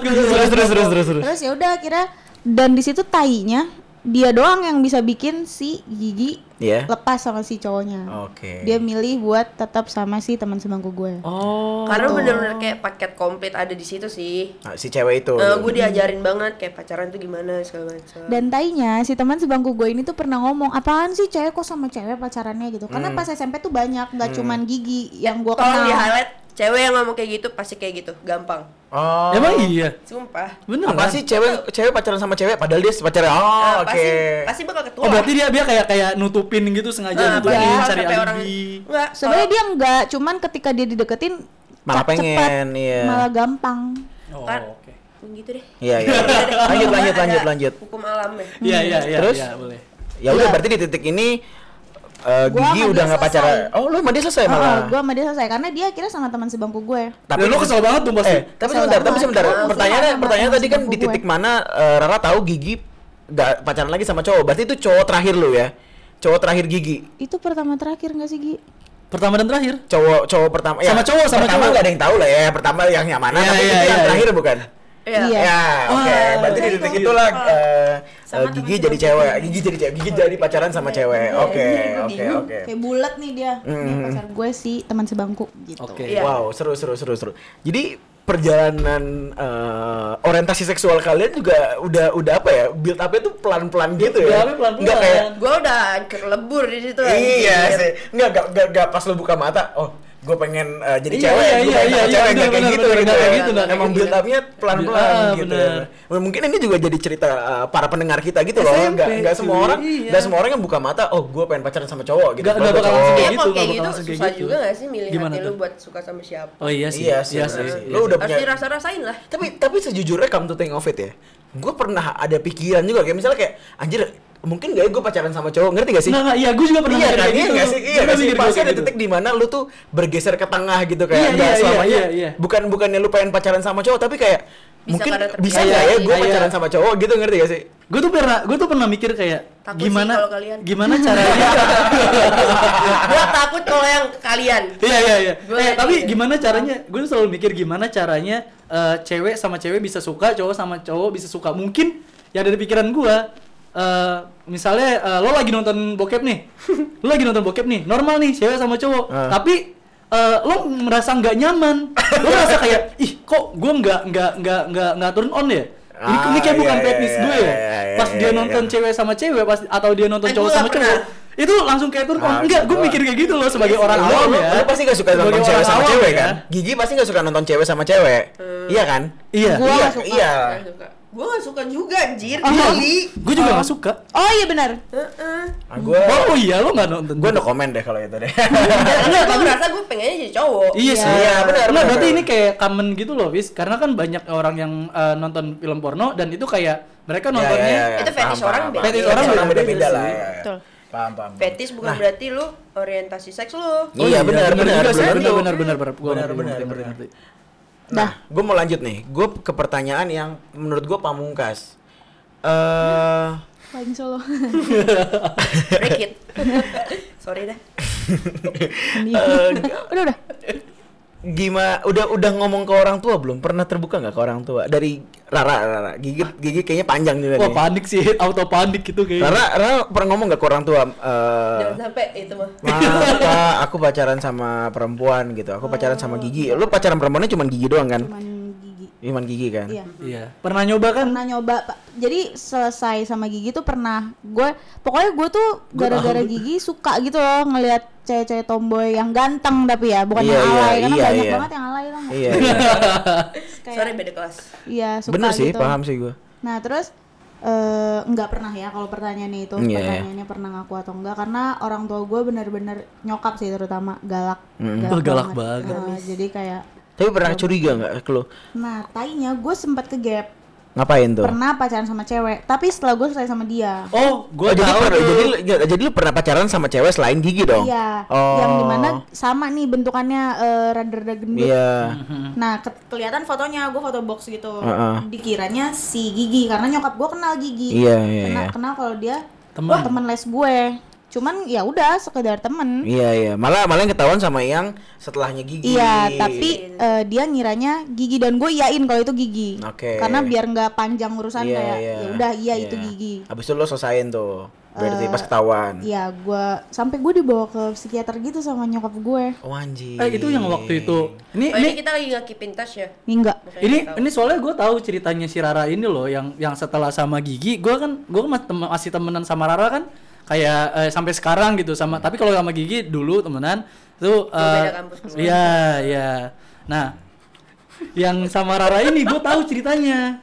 Terus terus terus terus terus. Terus ya udah akhirnya dan di situ tainya dia doang yang bisa bikin si Gigi Iya. lepas sama si cowoknya. Oke. Dia milih buat tetap sama si teman sebangku gue. Oh. Karena bener-bener kayak paket komplit ada di situ sih. Nah, si cewek itu. Eh, gue diajarin banget kayak pacaran tuh gimana segala macam. Dan tainya si teman sebangku gue ini tuh pernah ngomong apaan sih cewek kok sama cewek pacarannya gitu. Karena pas SMP tuh banyak nggak cuman Gigi yang gue Tolong di kenal. highlight cewek yang ngomong kayak gitu pasti kayak gitu, gampang. Oh. Emang iya. Sumpah. Bener Apa kan? sih cewek cewek pacaran sama cewek padahal dia pacaran. Oh, Eh, oke. pasti pasti bakal ketua. Oh berarti dia dia kayak kayak nutupin gitu sengaja nutupin padahal cari sampai orang alibi. enggak. Sebenarnya dia enggak, cuman ketika dia dideketin Malah cepet, pengen, iya. malah gampang. Oh, Kan- oke. gitu deh. Iya, iya. Lanjut lanjut lanjut lanjut. Hukum alam ya. Iya iya iya Terus? iya, boleh. Ya udah Iya. berarti di titik ini Gua Gigi udah nggak pacaran. Oh, lu sama dia selesai malah. gue sama dia selesai karena dia kira sama teman sebangku gue. Tapi lu kesel banget tuh pasti. Eh, tapi sebentar, tapi sebentar. Pertanyaannya pertanyaan tadi kan di titik mana eh, Rara tahu Gigi nggak pacaran lagi sama cowok. Berarti itu cowok terakhir lu ya. Cowok terakhir Gigi. Itu pertama terakhir gak sih Gi? Pertama dan terakhir. Cowok cowok pertama Sama cowok, sama pertama cowok. nggak ada yang tahu lah ya. Pertama yang yang mana, Iya, tapi iya, itu yang iya, terakhir bukan? Iya. Iya. Ya, oke. Wah, Berarti di itu. itulah eh, Sama eh, Gigi teman jadi cewek. Gigi jadi cewek. Gigi jadi pacaran sama cewek. Oke, oke, oke. Kayak bulat nih dia. Dia Mm. pacar gue sih teman sebangku gitu. Oke. Iya. Wow, seru seru seru seru. Jadi perjalanan eh, orientasi seksual kalian juga udah udah apa ya? Build up-nya tuh pelan-pelan gitu ya. Pelan-pelan. Enggak kayak Gue udah hancur lebur di situ. Iya sih. Enggak enggak enggak, enggak pas lo buka mata. Oh, gue pengen eh, jadi Iya, cewek, iya, gue iya, pengen iya, iya, cewek bener, nggak kayak bener, gitu bener, gitu. nggak kayak ya. gitu, nggak Emang kayak build gitu. up-nya pelan-pelan Ah, gitu. bener. Nah, Mungkin ini juga jadi cerita eh, para pendengar kita gitu loh. SMP, Nggak nggak semua orang, iya. nggak semua orang yang buka mata. Oh, gue pengen pacaran sama cowok gitu. Nggak- Kalau nggak bakal langsung Iya, gitu, nggak kayak bakal gitu langsung kayak susah gitu. juga gak sih milih Gimana hati lu tuh? buat suka sama siapa? Oh iya sih. Iya sih, Iya iya sih. sih. iya Lu udah Harus punya dirasa-rasain lah. tapi tapi sejujurnya come to think of it ya gue pernah ada pikiran juga kayak misalnya kayak anjir mungkin gak ya gue pacaran sama cowok ngerti gak sih Nggak, nggak, iya gue juga pernah iya kan kayak iya gitu. nggak sih iya nggak sih mikir pasti ada gitu. titik di mana lu tuh bergeser ke tengah gitu kayak Iya, nggak iya, selamanya iya, iya. bukan bukannya lu pengen pacaran sama cowok tapi kayak Bisa mungkin bisa nggak ya gue pacaran sama cowok gitu ngerti gak sih Gue tuh pernah, gue tuh pernah mikir kayak Takut sih gimana, kalau kalian. gimana caranya? Gua takut kalau yang kalian. Iya iya iya. Eh, tapi gitu. gimana caranya? Gue tuh selalu mikir gimana caranya eh, cewek sama cewek bisa suka, cowok sama cowok bisa suka. Mungkin yang dari pikiran gue, eh, misalnya eh, lo lagi nonton bokep nih, lo lagi nonton bokep nih, normal nih cewek sama cowok, Ah. tapi eh, lo merasa nggak nyaman, lo merasa kayak ih kok gue nggak nggak nggak nggak nggak turn on ya. Ini, Ah, ini kayak bukan iya, fetish iya, gue iya, ya. iya, Pas iya, dia iya. nonton cewek sama cewek, pas atau dia nonton Eh, cowok sama nggak cowok, pernah. itu langsung kayak turn on. Ah, Enggak, gue gua- mikir kayak gitu loh sebagai orang awam ya. lu pasti gak suka Sebagai nonton cewek sama awam cewek ya. kan Gigi pasti gak suka nonton cewek sama cewek iya kan Iya. Gua iya suka. iya suka. Gua gak suka juga anjir, Oh. geli. Gue juga gak suka. Oh iya benar. Heeh. ah, gue Oh, iya lo gak nonton. gue no comment deh kalau itu deh Enggak, gue merasa gue pengennya jadi cowok. Iya sih. Iya, benar, Nggak, benar, berarti ini kayak common gitu loh, Wis. Karena kan banyak orang yang eh, nonton film porno dan itu kayak mereka Iya, nontonnya iya, iya, Itu paham, fetish orang paham, beda. Fetish orang beda-beda lah ya, ya. Betul. paham paham Fetish bukan Nah, berarti lu orientasi seks lu. Oh Iya, benar, benar, benar, benar benar. benar benar benar. Gua Benar, Nah, gue mau lanjut nih. Gue ke pertanyaan yang menurut gue pamungkas. Eh, Paling solo. Break it. Sorry dah. eh, udah udah. Gimana? Udah udah ngomong ke orang tua belum? Pernah terbuka nggak ke orang tua? Dari Rara, Rara, gigi, gigi kayaknya panjang juga Wah, nih. panik sih, auto panik gitu kayaknya. Rara, Rara pernah ngomong nggak ke orang tua? Eh, Jangan sampai itu mah. Aku pacaran sama perempuan gitu. Aku pacaran sama Gigi. Lu pacaran perempuannya cuma Gigi doang kan? Cuman Cuman Gigi kan? Iya. Iya. Pernah nyoba kan? Pernah nyoba, Pak. Jadi selesai sama gigi tuh pernah. Gue pokoknya gue tuh gara-gara gigi suka gitu loh ngelihat cewek-cewek tomboy yang ganteng tapi ya, bukan Iya, yang iya, alay karena iya, banyak iya. banget yang alay loh. Iya, iya. Kayak- Sorry beda kelas. Iya, suka Bener sih, gitu. paham sih gue. Nah, terus eh nggak pernah ya kalau pertanyaannya itu Iya, iya. pertanyaannya pernah ngaku atau enggak karena orang tua gue bener-bener nyokap sih terutama galak Oh, galak banget. Nah, jadi kayak Tapi pernah curiga nggak ke lu? nah tainya gue sempat ke gap Ngapain tuh? pernah pacaran sama cewek tapi setelah gue selesai sama dia Oh, Oh, gue jadi, tahu pernah- jadi, lu- jadi lu pernah pacaran sama cewek selain Gigi dong? Iya, Oh. yang di mana sama nih bentukannya eh, rada-rada gendut. Iya. Nah, ke- kelihatan fotonya, gue foto box gitu. Heeh. Dikiranya si Gigi karena nyokap gue kenal Gigi. Iya, iya, Kenal, iya. kenal kalau dia Temen. wah teman les gue. Cuman ya udah sekedar temen. Iya, iya. Malah malah yang ketahuan sama yang setelahnya Gigi. Iya, tapi eh, dia ngiranya Gigi dan gue iyain kalau itu Gigi. Oke. Karena biar nggak panjang urusan Iya, kayak iya. ya udah iya Iya. itu Gigi. Habis itu lo selesain tuh. Berarti Eh, pas ketahuan. Iya, gue sampai gue dibawa ke psikiater gitu sama nyokap gue. Oh anjing. Eh, itu yang waktu itu. Ini Oh, ini ini kita lagi nggak keep in touch ya. Enggak. Makanya ini tahu. ini soalnya gue tahu ceritanya si Rara ini loh yang yang setelah sama Gigi gue kan gue kan masih temenan sama Rara kan kayak eh, sampai sekarang gitu sama tapi kalau sama Gigi dulu temenan tuh beda eh, kampus keluar. iya iya nah yang sama Rara ini gue tahu ceritanya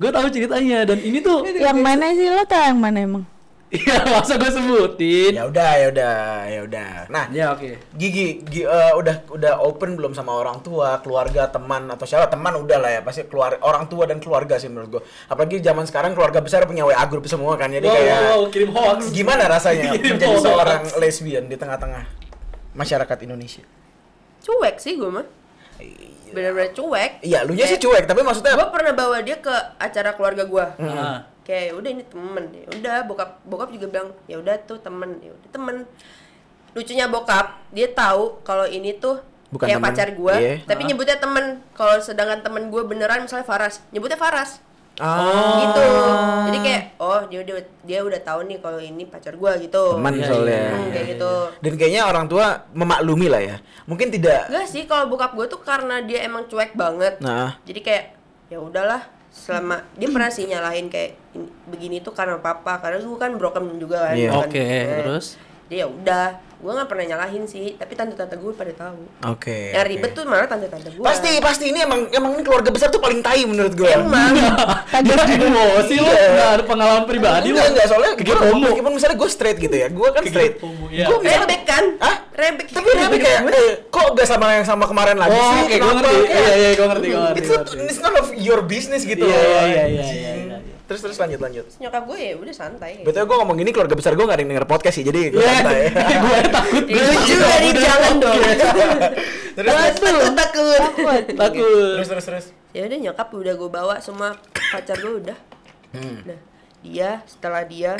gue tahu ceritanya dan ini tuh Yang mana sih lo tau yang mana emang? Iya masa gue sebutin Ya udah, ya udah, ya udah. Nah, ya oke Gigi, Gi- eh, udah udah open belum sama orang tua, keluarga, teman atau siapa? Teman udah lah ya, pasti keluar orang tua dan keluarga sih menurut gua. Apalagi zaman sekarang keluarga besar punya WA grup semua kan. Jadi wow, kayak wow, wow, kirim hoax gimana rasanya Kirim menjadi hoax. seorang lesbian di tengah-tengah masyarakat Indonesia? Cuek sih gue mah. Bener-bener cuek. Iya, lu nya sih cuek, tapi maksudnya Gue pernah bawa dia ke acara keluarga gue. Ah. Kayak udah ini temen, ya udah bokap bokap juga bilang ya udah tuh temen, ya udah temen. Lucunya bokap dia tahu kalau ini tuh Bukan kayak temen, pacar gue, iya. tapi nyebutnya temen. Kalau sedangkan temen gue beneran misalnya Faras, nyebutnya Faras. ah, gitu jadi kayak oh dia udah dia udah tahu nih kalau ini pacar gua gitu teman Iya, soalnya. iya, Hmm, kayak gitu Dan kayaknya orang tua memaklumi lah ya. Mungkin tidak enggak sih kalau bokap gua tuh karena dia emang cuek banget Nah, jadi kayak ya udahlah selama dia pernah sih nyalahin kayak "Ini- begini tuh karena papa karena gua kan broken juga kan kan. Oke, Nah, terus? dia ya udah gue nggak pernah nyalahin sih tapi tante-tante gue pada tahu Oke. yang oke. ribet tuh malah tante-tante gue Pasti pasti ini emang emang ini keluarga besar tuh paling tai menurut gue. emang Dia emosi lo, Iya. nggak ada pengalaman pribadi lo. Enggak, enggak soalnya homo. Meskipun misalnya gue straight gitu ya, gue kan straight. homo, iya. Gue misalnya rebek kan Hah? rebek Tapi Rebe kayak eh, kok gak sama yang sama kemarin lagi Oh, sih? oke, gue ngerti. Iya, iya, gue ngerti, gue ngerti. It's gue not, of your business gitu Iya, loh. iya, iya, iya, iya, iya. Terus terus lanjut lanjut. Terus nyokap gue ya udah santai Betul gue ngomong gini keluarga besar gue gak ada yang denger podcast sih, jadi gue Iya, santai. gue takut. Ya, lucu dari jangan dong terus takut takut Takut. terus terus terus. ya udah nyokap udah gue bawa semua pacar gue udah Hmm. nah dia setelah dia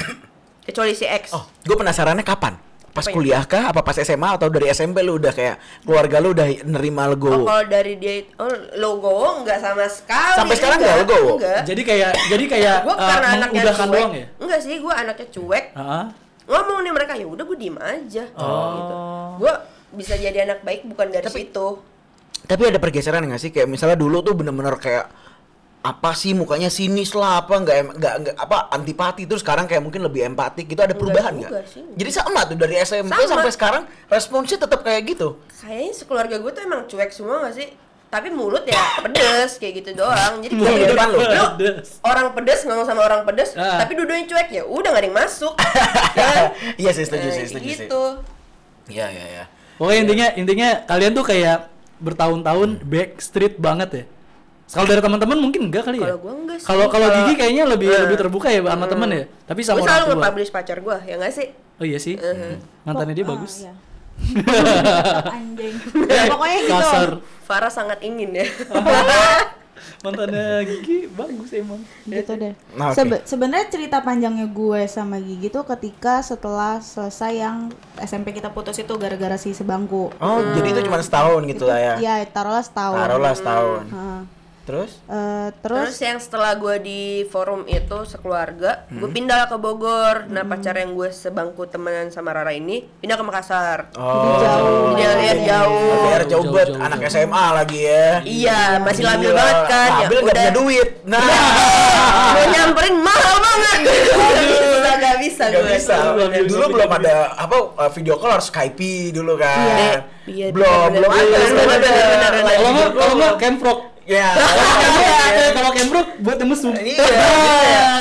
kecuali si X Oh, gue penasarannya kapan? Pas Apa ya? kuliah kah? Apa pas SMA atau dari SMP lu udah kayak keluarga lu udah nerima Oh, legowo? kalau dari dia oh logo nggak sama sekali Sampai sekarang enggak, nggak logowo? enggak Jadi kayak jadi kayak gue eh, karena anaknya cuek doang ya. enggak sih gue anaknya cuek Heeh. ngomong nih mereka ya udah gue diem aja Oh. gitu gue bisa jadi anak baik bukan dari situ Tapi ada pergeseran nggak sih? Kayak misalnya dulu tuh bener-bener kayak apa sih mukanya sinis lah apa nggak nggak nggak apa antipati terus sekarang kayak mungkin lebih empatik gitu ada perubahan nggak? Jadi sama tuh dari SMP Sama. sampai sekarang responsnya tetap kayak gitu. kayaknya sekeluarga gue tuh emang cuek semua gak sih tapi mulut ya pedes kayak gitu doang jadi Mulut kayak depan lu. lu Pedes. orang pedes ngomong sama orang pedes Ah. tapi duduknya cuek ya udah gak ada yang masuk kan Iya sih setuju Eh, sih setuju sih. gitu Iya iya iya. Pokoknya intinya intinya kalian tuh kayak bertahun-tahun backstreet banget ya. Kalau dari teman-teman mungkin enggak kali ya? Kalau gua enggak sih. Kalau kalau Gigi kayaknya lebih Eh. lebih terbuka ya sama temen ya. Tapi sama gue orang selalu tua. nge-publish pacar gue ya gak sih Oh iya sih. Mantannya dia bagus. iya. Anjing. Pokoknya gitu. Kasar. Farah sangat ingin ya Mantannya Gigi bagus emang. gitu deh. Nah, oke. Sebe- Sebenarnya cerita panjangnya gue sama Gigi tuh ketika setelah selesai yang SMP kita putus itu gara-gara si sebangku. Oh jadi itu cuma setahun gitu lah ya? Iya, taruhlah setahun. Taruhlah setahun. Heeh. Terus? Eh, Terus, terus, yang setelah gue di forum itu sekeluarga, gue pindah ke Bogor. Nah pacar yang gue sebangku temenan sama Rara ini pindah ke Makassar. Oh. jauh. Dia lihat jauh. LDR jauh Jauh, banget, jauh, anak jauh. SMA lagi ya. Iya, masih labil Gila. banget kan. Labil nggak punya duit. Nah, Gue nyamperin mahal banget. Gak, gak bisa nggak gue. bisa. Labil, Dulu labil, belum labil. ada apa uh, video call harus Skype dulu kan. Iya, iya, belum, bener, belum bener, ada. bener, belum bener, ada. bener, bener. Kalau nggak kalau nggak Camfrog. Ya. Eh, Kalau Camfrog buat mesum. Iya.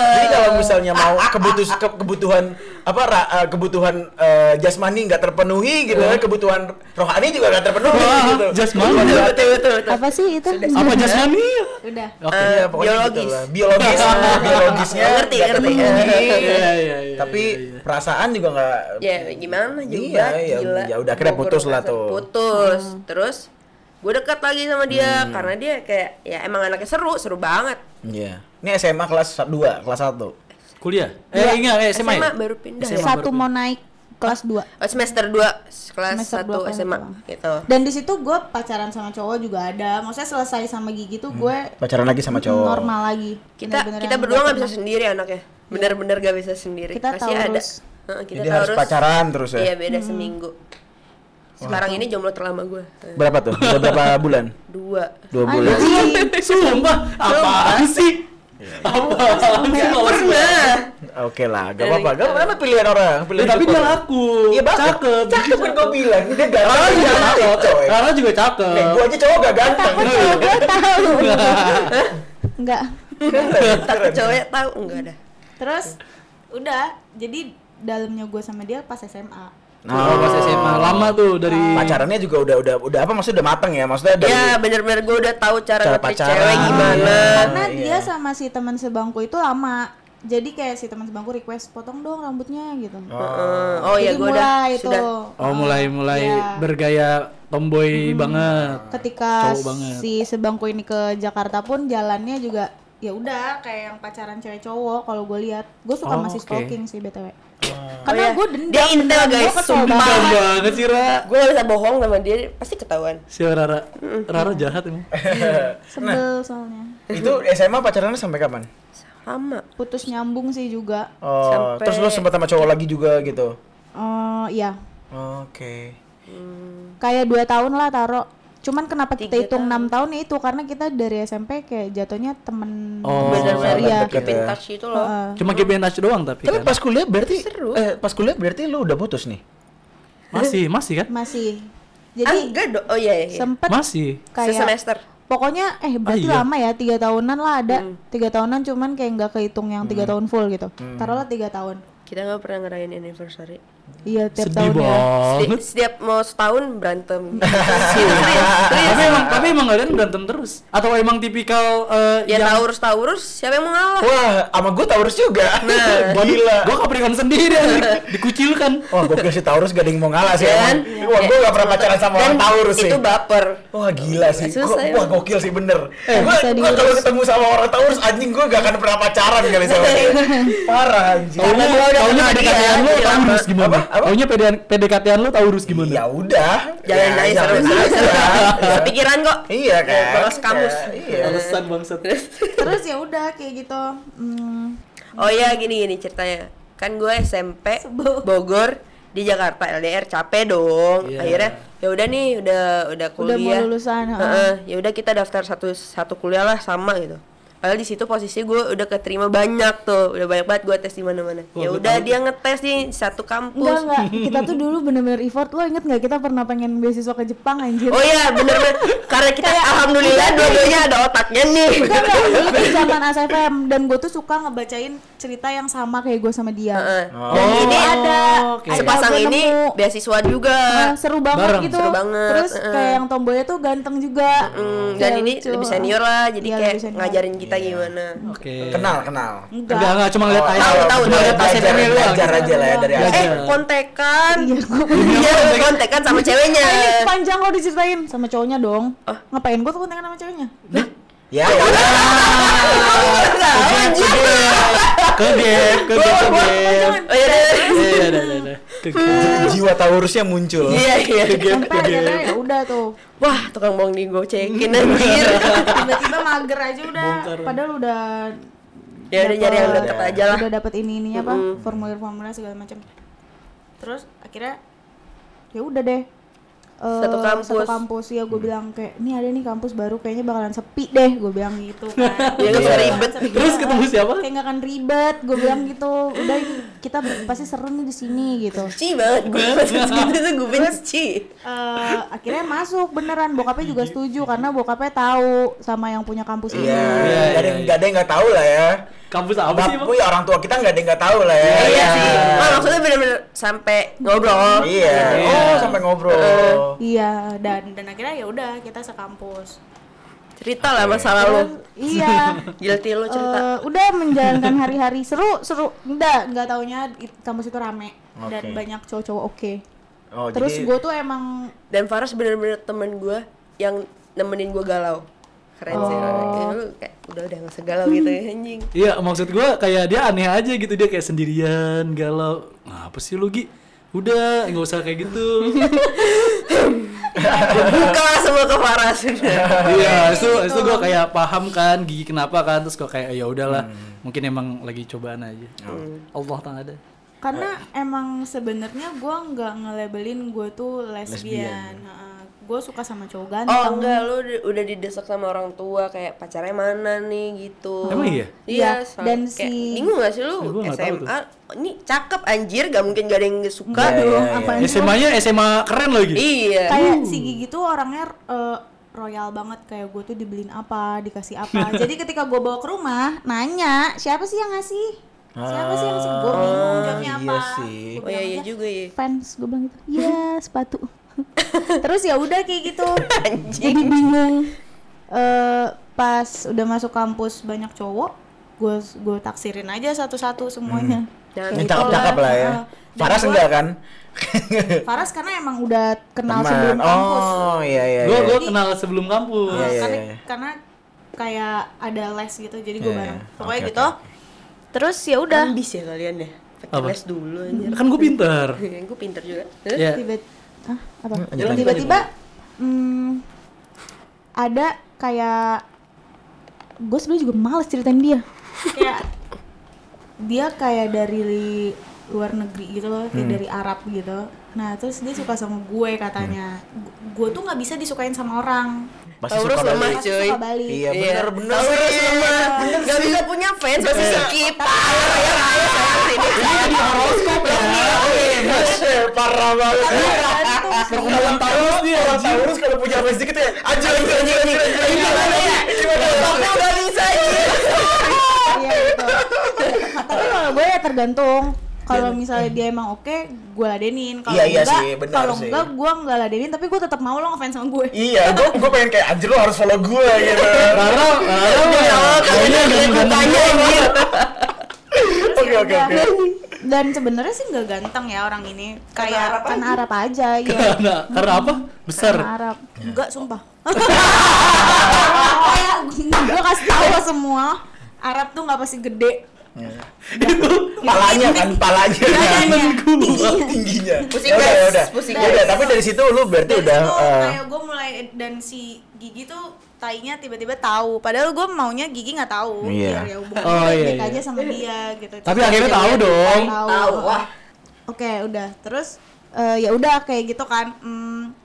Jadi kalau misalnya mau kebutuh ke- kebutuhan apa ra- uh, kebutuhan uh, jasmani nggak terpenuhi gitu kan, kebutuhan rohani juga nggak terpenuhi gitu. jasmani. Betul, betul, betul, betul. apa sih itu? Apa jasmani? Udah. Oke. Iya, pokoknya biologis. gitu lah. Biologis, biologisnya Ngerti, ngerti. terpenuhi. Iya, iya, iya. Tapi iya, iya. perasaan juga nggak Ya gimana juga Iya, iya, gila. ya udah, akhirnya putus lah tuh. Putus. Terus gue dekat lagi sama dia Hmm. karena dia kayak ya emang anaknya seru, seru banget. Iya. Ini SMA kelas 2, kelas 1. Kuliah? Eh, enggak, eh, SMA, ya? baru pindah. SMA. ya? Satu baru mau naik kelas 2. Oh, semester 2 kelas Semester 1 dua kelas SMA gitu. Dan di situ gue pacaran sama cowok juga ada. Maksudnya selesai sama Gigi tuh gue Pacaran lagi sama cowok. normal lagi. Kita Bener-bener kita yang berdua nggak bisa sendiri anaknya. Bener-bener gak bisa sendiri. Kita Pasti ada. Heeh, kita Jadi harus pacaran terus ya. Iya beda seminggu. Sekarang ini jomblo terlama gue. Berapa tuh? Udah berapa bulan? Dua. Dua bulan. Sumpah, apaan sih? Apaan sih? Kalau Pernah. Oke lah, gak apa-apa. Gak apa-apa pilihan orang. Ya, Pilihan tapi hidup dia laku. Iya. Cakep. Cakep kan gue bilang. Dia ganteng. Rara juga cakep. Rara juga cakep. Nih, gua aja cowok gak ganteng. Gue tahu. Enggak. Takut cowok tahu enggak ada. Terus udah jadi dalamnya gue sama dia pas SMA. Oh, pas SMA lama tuh dari Pacarannya juga udah udah udah apa maksudnya udah mateng ya? Maksudnya dari Ya bener-bener gue udah tahu cara, Cara pacaran. cewek gimana. Karena iya. dia sama si teman sebangku itu lama. Jadi kayak si teman sebangku request potong dong rambutnya gitu. Heeh. Oh iya Jadi gue udah mulai sudah. Oh, mulai mulai Iya. bergaya tomboy banget. ketika Cowok banget. si sebangku ini ke Jakarta pun jalannya juga ya udah kayak yang pacaran cewek cowok kalau gue lihat gue suka Oh, masih stalking sih btw Oh karena iya. gue dendam Dia intel, guys, sumpah. banget. Sih Ra. Gue gak bisa bohong sama dia, pasti ketahuan. Si Rara. Rara jahat emang. sebel soalnya itu SMA pacarannya sampai kapan? Sama. putus nyambung sih juga Oh, Sampai- terus lu sempat sama cowok lagi juga gitu. oh iya Oke. kayak dua tahun lah taro cuman kenapa kita hitung enam tahun ya itu karena kita dari SMP kayak jatuhnya temen Oh, keep in ya. touch itu loh. Heeh. Cuma keep in touch doang tapi Tapi kan. pas kuliah berarti Seru. eh pas kuliah berarti lu udah putus nih. Masih, masih kan? masih ah, jadi enggak do oh iya iya, iya. sempet Masih. kayak semester pokoknya eh berarti iya. lama ya tiga tahunan lah ada tiga tahunan cuman kayak nggak kehitung yang tiga tahun full gitu taruhlah tiga tahun kita nggak pernah ngerayain anniversary iya tiap Sedih tahun ya Seti- banget. setiap mau setahun berantem tapi emang tapi emang kalian berantem terus atau emang tipikal eh, ya yang taurus taurus siapa yang mau ngalah Wah, sama gue Taurus juga. Nah, gila. Gua Capricorn sendiri dikucilkan. Wah, gokil si Taurus gak ada yang mau ngalah sih Ya emang. kan? Wah, gue gak pernah pacaran sama orang Taurus sih. itu baper Wah gila sih, Susah Gua- ya. wah gokil sih bener. Eh, gue kalau ketemu sama orang Taurus anjing gue gak akan pernah pacaran kali sama dia. Parah anjing. Kenal dia, PDKT-an lu Taurus gimana? Taunya PDKT-an lu Taurus gimana? Ya udah. jangan Ya, nangis jangan terus terus aja. terus pikiran kok Iya kan. bahas kamus Ya, Iya. Alasan bangsat. terus ya udah kayak gitu hmm, oh iya gini gini ceritanya kan gue SMP. Bogor di Jakarta LDR capek dong Iya. akhirnya ya udah nih udah udah Udah mau kuliah lulusan. Heeh, ya udah kita daftar satu satu kuliah lah sama gitu Padahal di situ posisi gue udah keterima banyak tuh, udah banyak banget gue tes di mana-mana. Wah, Ya udah dia ngetes nih di satu kampus. enggak enggak kita tuh dulu bener-bener effort lo inget nggak kita pernah pengen beasiswa ke Jepang anjir Oh iya bener-bener karena kita alhamdulillah dua-duanya ada otaknya nih. Enggak, enggak, dulu tuh zaman ASFM dan gue tuh suka ngebacain cerita yang sama kayak gue sama dia. Heeh. Oh. Dan ini Oh, ada oke. sepasang Ada, ini nemu. beasiswa juga. Ah, seru banget Bareng. gitu. Seru banget, Terus heeh. kayak yang tomboynya tuh ganteng juga. Kayak dan ini lucu. lebih senior lah, jadi Iya, kayak lebih senior. Kita gimana. Oke. Kenal, kenal. Enggak. Enggak, enggak cuma ngeliat Oh, aja. tahu, tahu, Cuma tahu. lihat Belajar, aja lah ya dari. Eh, kontekan. Iya, gua Iya, kontekan sama ceweknya. Ah, ini panjang lo diceritain sama cowoknya dong. Oh. Ngapain gue tuh kontekan sama ceweknya? Ya, ya. Ke game, ke game, ke game. Oh iya, iya, iya. Iya, iya, iya, iya. Game. Jiwa Taurusnya muncul. Iya, iya. Akhirnya ya udah tuh. Wah, tukang bohong digocekin anjir. Tiba-tiba mager aja udah. Bongkar. Padahal udah Ya udah nyari yang deket aja lah. Udah dapet ini ininya apa? Mm-mm. Formulir-formulir segala macam. Terus akhirnya ya udah deh. Eh, Satu kampus. satu kampus ya gue bilang kayak ini ada nih kampus baru kayaknya bakalan sepi deh gue bilang gitu kan Ya, Bakalan ribet. Terus ketemu siapa? kayak nggak akan ribet gue bilang gitu udah ini kita pasti seru nih di sini gitu Benci banget gue pas gitu tuh gue benci. Eh, akhirnya masuk beneran bokapnya juga setuju karena bokapnya tahu sama yang punya kampus ini Iya, Iya, nggak ada iya, yang nggak ada yang nggak tahu lah ya. Kampus apa sih, Bang? Bapak ya orang tua kita nggak ada yang nggak tahu lah ya. Iya sih. Nah, maksudnya bener-bener sampai ngobrol. Iya. Oh, sampai ngobrol. iya dan dan akhirnya ya udah kita sekampus Cerita lah masa lalu. iya Guilty lu cerita. Eh, udah menjalankan hari-hari seru seru enggak enggak taunya kampus itu rame dan Oke. banyak cowok-cowok oke Oh, terus jadi gue tuh emang Dan Faras bener-bener temen gue yang nemenin gue galau. Keren sih. Kayak lu kayak udah udah gak segalau gitu ya anjing. Iya, maksud gua kayak dia aneh aja gitu dia kayak sendirian, galau. Ngapa sih lu Gi? Udah, nggak usah kayak gitu. Buka semua ke Faras. Iya, itu itu gua kayak paham kan Gigi kenapa kan terus gua kayak ya udahlah, mungkin emang lagi cobaan aja. Allah tak ada. karena emang sebenarnya gue nggak nge-labelin gue tuh lesbian, gue suka sama cowok ganteng Oh enggak, lu udah, didesak sama orang tua kayak pacarnya mana nih gitu. Emang iya? Iya, Iya, soal- dan kayak, si- bingung gak sih lu nggak tahu SMA? Ini cakep anjir, gak mungkin gak ada yang suka Iya, dong, iya, iya. apaan sih? SMA-nya SMA keren lagi. Iya. kayak si Gigi tuh orangnya eh, royal banget kayak gue tuh dibeliin apa dikasih apa jadi ketika gue bawa ke rumah nanya siapa sih yang ngasih siapa sih yang ngasih gue bingung iya apa sih. Gua Oh iya bilang iya aja, juga ya. fans gue bilang gitu iya sepatu terus ya udah kayak gitu jadi bingung eh pas udah masuk kampus banyak cowok gue gue taksirin aja satu-satu semuanya Jangan Yang gitu cakep-cakep lah ya. Dan Faras enggak kan? Faras karena emang udah kenal Teman. sebelum kampus Oh, iya iya. Gua iya. gua kenal sebelum kampus. Iya, iya, karena iya. karena kayak ada les gitu jadi gue Iya, bareng iya. pokoknya Oke, gitu terus ya udah Ambis ya kalian ya. Les dulu anjir. Kan gua pinter. gue pinter juga. Terus? Tiba apa? Lanjut, lanjut, tiba-tiba hmm, ada kayak gue sebenarnya juga males ceritain dia. Kayak dia kayak dari luar negeri gitu loh kayak dari Arab gitu. Nah terus dia suka sama gue katanya. Gue tuh nggak bisa disukain sama orang Masih Taurus suka lemah cuy. suka balik Iya bener bener Taurus sih. lemah. Gak bisa punya fans, masih skip. Ayo ayo ayo sayang sini. Ini di horoskop ya. Parah banget. Perkumpulan Taurus dia Kalau anjing. Taurus kalau punya face dikit ya, anjir anjir anjir anjir anjir. Gimana ya? Ya? Tapi udah bisa aja. Iya. Tapi kalau gue ya tergantung. Kalau misalnya dia emang oke, gue ladenin. Kalau Iya, iya enggak, kalau sih. enggak gue enggak ladenin, tapi gue tetap mau lo ngefans sama gue. Iya, gue gue pengen kayak anjir lo harus follow gue gitu. Rara, Rara mah kayaknya. Terus Oke, ya oke, oke. Dan sebenarnya sih nggak ganteng ya orang ini. Karena Kayak Arab karena Arab aja ya. Karena karena apa? Besar. Karena Arab. Enggak, sumpah. Kayak gue kasih tahu semua, Arab tuh nggak pasti gede. Palanya kan, palanya. Tingginya. Tingginya. Pusing, Ya udah, ya udah. Pusing, Ya udah, tapi dari situ lu berarti Dari udah situ eh, kayak gue mulai dan si Gigi tuh tainya tiba-tiba tahu. Padahal gue maunya Gigi nggak tahu. Iya. Biar ya hubungan Oh, iya, baik iya. aja sama dia gitu. Tapi akhirnya tahu dong. Tahu, wah. Oke, udah. Terus eh, ya udah kayak gitu kan. Hmm,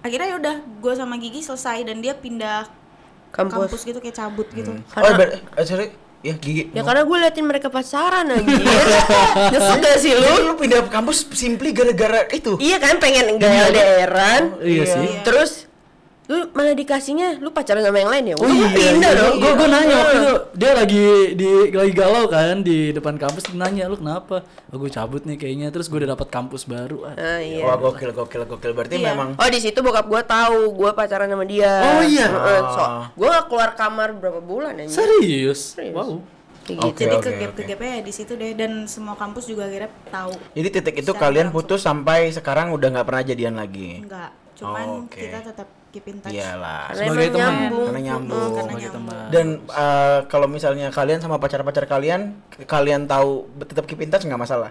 akhirnya ya udah gue sama Gigi selesai dan dia pindah Kampus. kampus gitu kayak cabut gitu. Oh, ber- eh, sorry. Ya, Gigi. Ya karena gue liatin mereka pacaran anjir. Nyesel gak sih Lu, lu? lu pindah kampus simply gara-gara itu. Iya kan pengen gaya LDRan. Iya sih. Terus lu malah dikasihnya lu pacaran sama yang lain ya? Oh iya, pindah iya. dong. Gue gue nanya waktu itu dia lagi di lagi galau kan di depan kampus dia nanya lu kenapa? Oh, gue cabut nih kayaknya terus gue udah dapat kampus baru. Ah. Ah, iya. Wah, gokil, gokil, gokil. Berarti Iya. memang Oh di situ bokap gue tahu gue pacaran sama dia. Oh, iya? Heeh, so, Ah. gue gak keluar kamar berapa bulan aja. Serius? Serius. Wow. Kayak gitu. Jadi oke, ke gap oke. ke gapnya ya di situ deh dan semua kampus juga akhirnya tahu. Jadi titik itu kalian langsung. putus sampai sekarang udah nggak pernah jadian lagi. Enggak, cuman Oke. kita tetap keep in touch. Iyalah. Karena Sebagai teman. nyambung. Karena nyambung. Karena nyambung. teman. Dan eh, kalau misalnya kalian sama pacar-pacar kalian, kalian tahu tetap keep in touch nggak masalah.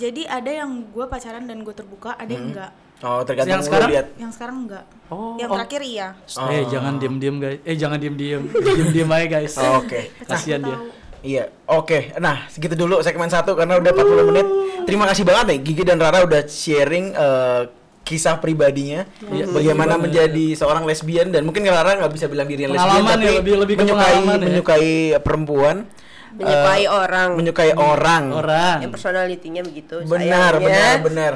Jadi ada yang gue pacaran dan gue terbuka, ada yang enggak. Oh, tergantung Yang sekarang? lihat. Yang sekarang enggak. Oh, yang oh. terakhir iya. Eh jangan diem-diem guys. Eh jangan diem-diem. Diem-diem aja guys. Oh, Oke. Kasihan dia. Iya, oke. Nah, segitu dulu segmen satu karena udah 40 menit. Terima kasih banget nih Gigi dan Rara udah sharing eh, kisah pribadinya Iya, bagaimana iya, menjadi seorang lesbian dan mungkin Rara nggak bisa bilang dirinya lesbian Pengalaman tapi ya, lebih- lebih menyukai ya. menyukai perempuan, Menyukai eh, orang. menyukai orang. Orang. Yang personalitinya begitu. Benar, sayangnya. benar, benar.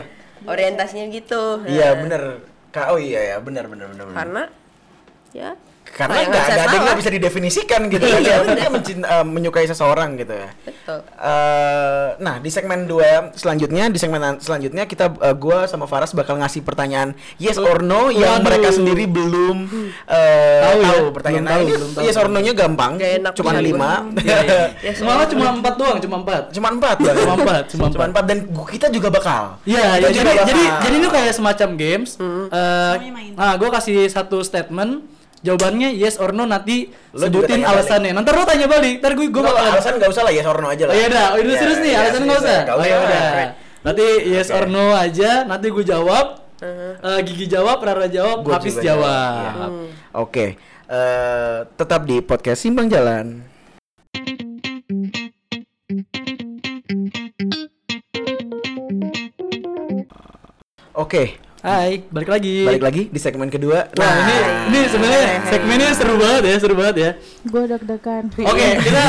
Orientasinya gitu. Iya, Nah, benar. Kak, oh iya ya, benar benar benar. benar. Karena ya karena nggak ada yang nggak bisa didefinisikan gitu kan Iya, ya dia mencinta, eh, menyukai seseorang gitu ya betul. Eh, nah di segmen 2 selanjutnya di segmen an- selanjutnya kita eh, gua sama Faras bakal ngasih pertanyaan yes or no yang Waduh. mereka sendiri belum eh, Tahu tahu, ya? pertanyaan Belum nah, tahu, ini belum tahu. yes or no-nya gampang Gak enak cuma bisa lima Iya, iya. Ya, Malah cuma empat doang, cuma empat. cuma empat. Cuma empat, cuma cuma empat. empat dan gua- kita juga bakal Iya, Kita ya, juga jadi bakal. jadi jadi ini kayak semacam games. Eh, Semuanya main. nah, gue kasih satu statement. Jawabannya yes or no nanti Lo sebutin alasannya. Nanti lo tanya balik. Ntar gue gue bakalan alasan nggak usah lah yes or no aja lah Oh iya dah, oh, udah Ya, serius nih, ya, alasan nggak serius usah. ya, Oh ya usah. udah. Nanti yes Oke. or no aja, nanti gue jawab. Eh, Gigi jawab, Rara jawab, Gua Hafiz jawab. Iya. Oke, eh, tetap di podcast Simpang Jalan. Oke, Hai, balik lagi. balik lagi di segmen kedua. Nah, ini ini sebenarnya segmennya seru banget ya, seru banget ya. Gue deg-degan. Oke, kita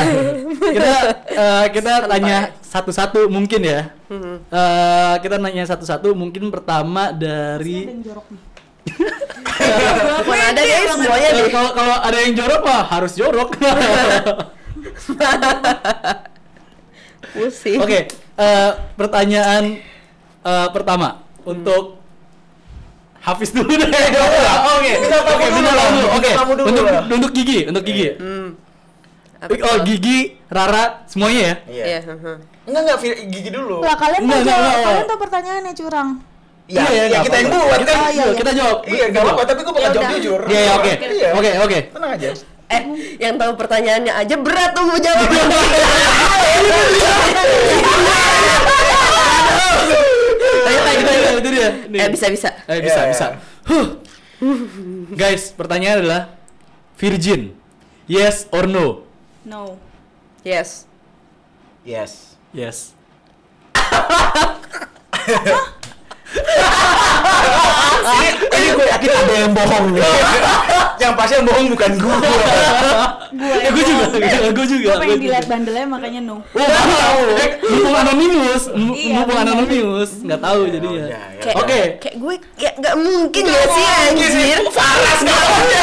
kita eh, kita tanya satu-satu mungkin ya. Eh, kita nanya satu-satu mungkin pertama dari yang jorok nih. Bukan ada guys semuanya Eh, deh. kalau kalau ada yang jorok mah harus jorok. Pusing. Oke, eh, pertanyaan eh, pertama untuk Hafiz dulu deh. Oke, oke, dulu lah. tamu. Oke, dulu untuk untuk Gigi, untuk Gigi. Hmm. Apa Oh? Gigi, Rara, semuanya ya? Iya. Iya. heeh. Enggak enggak gigi dulu. Lah kalian Enggak, tuh enggak, kalian tuh pertanyaannya curang. Iya, Iya, ya, nggak kita yang buat Kita, kan. Iya, iya. kita jawab. Iya, enggak apa-apa, tapi gua bakal Ya jawab jujur. Iya, iya, oke. Iya. Oke, oke. Tenang aja. Eh, yang tahu pertanyaannya aja berat tuh mau jawab. Ayo, ayo, ayo, itu dia. Nih. eh bisa bisa. Eh, bisa, Iya, bisa. Huh. Guys, pertanyaan adalah virgin. Yes or no? No. Yes. Yes. Yes. Ini, ini gue yakin ada yang bohong nih. yang pasti yang bohong bukan gue. gue Ya gue juga, gue juga, gue pengen dilihat bandelnya makanya no Wow, eh, mumpung anonimus, Iya, mumpung anonimus, nggak tahu jadinya. ya, ya. Kayak, Oke. kayak gue kayak nggak mungkin ya sih anjir. Paras gak mungkin.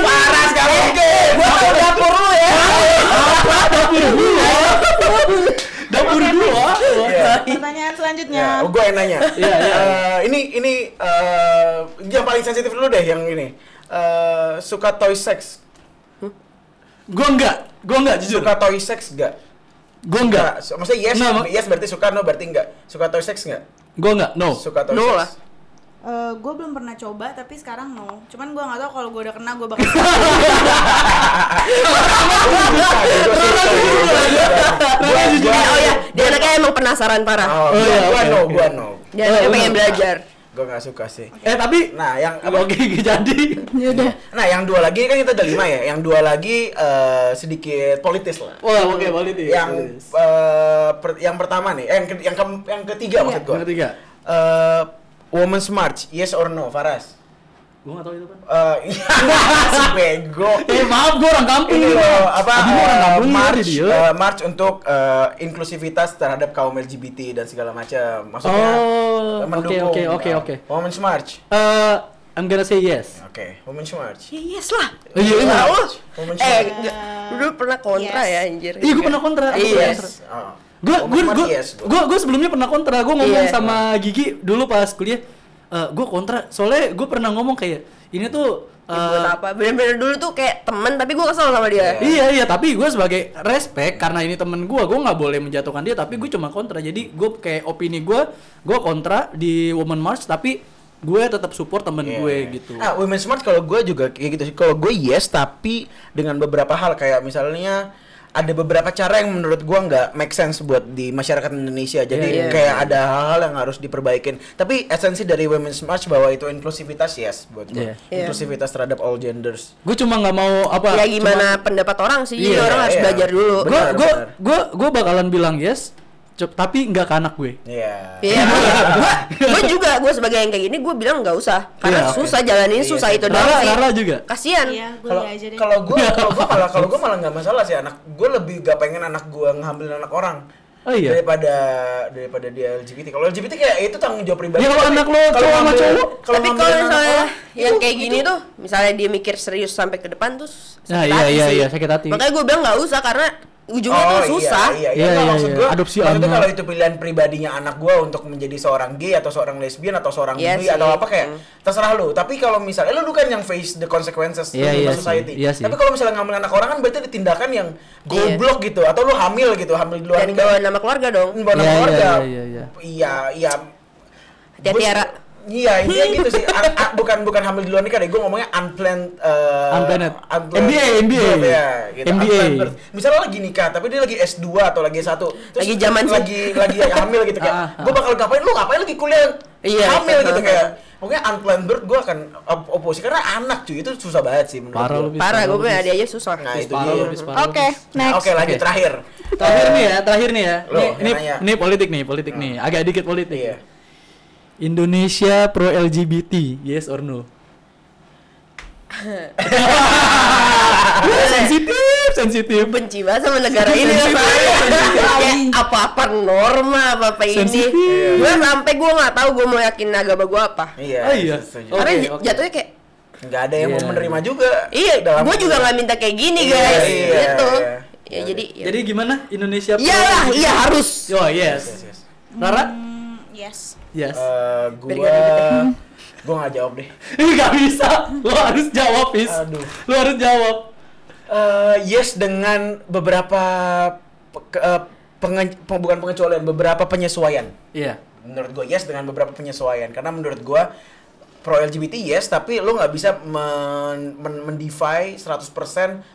Paras gak mungkin. Gue tau dapur lu ya. Dapur dua. Iya. pertanyaan selanjutnya Ya, gue yang nanya. Iya, iya. Eh, ini ini eh, yang paling sensitif dulu deh yang ini. Eh, suka toy sex. Gue enggak, gue enggak jujur. Suka toy sex gak? Gue enggak, Enggak. Maksudnya yes, Nah, mak- yes berarti suka, no berarti enggak. Suka toy sex enggak? gue enggak. No. Suka toy No sex. lah. gue belum pernah coba tapi sekarang no cuman gue nggak tahu kalau gue udah kena gue bakal Gua jujur. Eh, oh ya, dia anaknya emang penasaran parah. Oh, Oh, iya, gua no, gua no. Dia anaknya Oh, pengen oh. belajar. Gua nggak suka sih. Eh tapi, Nah, yang apa? oke jadi. udah Nah, yang dua lagi kan kita udah lima ya. Yang dua lagi eh, sedikit politis lah. Wah, oke politis. Yang eh, per- yang pertama nih, eh, yang ke- yang ke- yang ketiga maksud gua. Yang ketiga. Eh, Women's March, yes or no, Faras? Gue enggak tahu itu kan. Eh, si bego. Eh maaf, gue orang kampung Ini loh, apa Abi gua orang eh, kampung march, dia. eh, march untuk eh, inklusivitas terhadap kaum LGBT dan segala macam. Maksudnya Oh, mendukung oke, oke, oke, eh, oke. Women's March. Eh, I'm gonna say yes. Oke, Women's March. Ya yes lah. Iya, iya. Tahu. Women's Eh, March. enggak. Dulu pernah kontra Yes. ya anjir. Iya, gue pernah kontra. Iya. Yes. kontra. Gue gue gue gue gue sebelumnya pernah kontra gue ngomong Iya. sama Gigi dulu pas kuliah eh gue kontra soalnya gue pernah ngomong kayak ini tuh buat apa? Bener-bener dulu tuh kayak temen tapi gue kesel sama dia. iya iya tapi gue sebagai respect karena ini temen gue gue nggak boleh menjatuhkan dia tapi gue cuma kontra jadi gue kayak opini gue gue kontra di Women March tapi gue tetap support temen Iya, gue iya. gitu Ah, Women's March kalau gue juga kayak gitu sih. Kalau gue yes, tapi dengan beberapa hal kayak misalnya ada beberapa cara yang menurut gue nggak make sense buat di masyarakat Indonesia. Jadi Iya, iya. kayak ada hal-hal yang harus diperbaikin. Tapi esensi dari Women's March bahwa itu inklusivitas yes buat gue. Iya. Iya. Inklusivitas terhadap all genders. gue cuma nggak mau apa Ya gimana pendapat orang sih, Iya, orang harus iya. belajar dulu. gue Benar, gue benar. gue gue bakalan bilang yes cep- tapi nggak ke anak gue Iya. Iya, gue juga gue sebagai yang kayak gini gue bilang nggak usah karena Iya, oke. susah jalanin Iya, susah sih. itu doang sih. Rara juga Kasian. iya gue Kalau aja deh kalau gue kalau gue malah kalau gue malah nggak masalah sih anak gue lebih gak pengen anak gue ngambil anak orang. Oh iya? Daripada daripada dia LGBT. Kalau LGBT kayak itu tanggung jawab pribadi. Ya, kalau anak lo kalau cowok sama cowok, kalau Tapi kalau misalnya orang, yang itu- kayak gini itu- tuh, misalnya dia mikir serius sampai ke depan tuh Nah, sakit iya, hati iya, sih. iya, sakit hati. Makanya gue bilang nggak usah karena ujungnya Oh, tuh iya, susah. Iya, iya, Iya, Nggak, iya, maksud iya. gua, Adopsi maksudnya kalau itu pilihan pribadinya anak gua untuk menjadi seorang gay atau seorang lesbian atau seorang Iya bi sih. atau apa kayak Hmm. terserah lu. Tapi kalau misalnya lu bukan yang face the consequences Iya, to iya sih, society. iya sih. Tapi kalau misalnya ngambil anak orang kan berarti ada tindakan yang goblok gitu atau lu hamil gitu, hamil di luar Dan nikah. bawa nama keluarga dong. Bawa nama Iya, iya, keluarga. iya, iya, iya. Iya, iya. Hati-hati ya. Iya, intinya gitu sih. A- a- bukan bukan hamil di luar nikah deh. Gue ngomongnya unplanned uh, Unplanned. unplanned NBA, NBA. birth, ya, gitu. Birth. Misalnya lagi nikah, tapi dia lagi S2 atau lagi S1. Terus Lagi zaman sih. lagi lagi hamil gitu kayak. Ah, ah. Gue bakal ngapain lu? Ngapain lagi kuliah? Iya, hamil itu. gitu kayak. Pokoknya unplanned birth gue akan op- oposi karena anak cuy itu susah banget sih menurut Parah Bis. Parah, gue Parah, punya adik aja susah. Nah, itu dia. oke next Oke, lanjut terakhir. Terakhir nih ya, terakhir nih ya. Ini, ini, politik nih, politik nih. Agak dikit politik. Iya. Indonesia pro LGBT, yes or no? sensitif, sensitif. benci banget sama negara ini kayak apa-apa norma apa apa ini Sensitif. gue sampai gue nggak tahu gue mau yakin agama gue apa Iya. Oh, iya. karena jatuhnya kayak Nggak ada yang mau Iya. menerima juga. iya gue juga nggak minta kayak gini Iya, guys iya, gitu iya. ya jadi ya. Jadi gimana Indonesia LGBT? iya harus Oh, Yes, yes. yes. Rara? Hmm, yes Yes. Eh, Biar gua nggak ribet gua nggak jawab deh. Gak bisa. Lo harus jawab, Is. Aduh. Lo harus jawab. Eh, yes dengan beberapa pe- eh, penge- pe- bukan pengecualian, beberapa penyesuaian. Iya. Menurut gua yes dengan beberapa penyesuaian karena menurut gua pro LGBT yes tapi lo nggak bisa men, men, mendefy 100%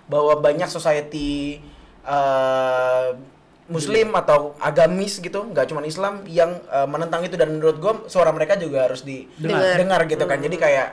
bahwa banyak society eh, muslim atau agamis gitu nggak cuma Islam yang eh, menentang itu. Dan menurut gua suara mereka juga harus Dengar. didengar gitu kan. Jadi kayak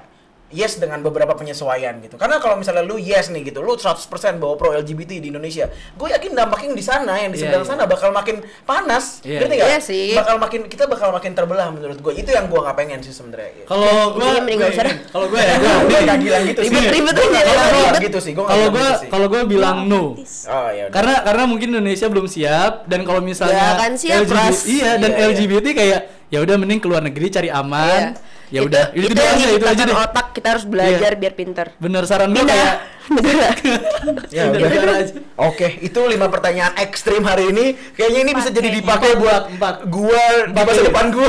yes dengan beberapa penyesuaian gitu. Karena kalau misalnya lu yes nih gitu, lu 100% bawa pro LGBT di Indonesia, gue yakin dampaknya yang di sana, yang di Iya, seberang iya. sana bakal makin panas. Iya, Ngerti iya. nggak? Iya sih. Bakal makin kita bakal makin terbelah menurut gue. Itu yang gue nggak pengen sih sebenarnya. gitu. Kalau gua Iya, mending nggak usah dah. Kalau gua ya gue nggak gila gitu sih. Ribet-ribet Gua aja. nggak Ribet. gitu sih. Nggak kalau bilang gua gitu kalau gua bilang no. Oh ya. udah. Karena karena mungkin Indonesia belum siap dan kalau misalnya Ya kan siap, LGBT, Pras. iya dan Iya, iya. LGBT kayak ya udah mending keluar negeri cari aman. Ya udah, itu, itu, itu itu aja deh. otak kita harus belajar Iya. biar pinter. Bener saran Pindah kayak negara. Ya, negara aja. Oke, itu lima pertanyaan ekstrim hari ini. Kayaknya ini bisa jadi dipakai buat empat. gua di masa depan gua.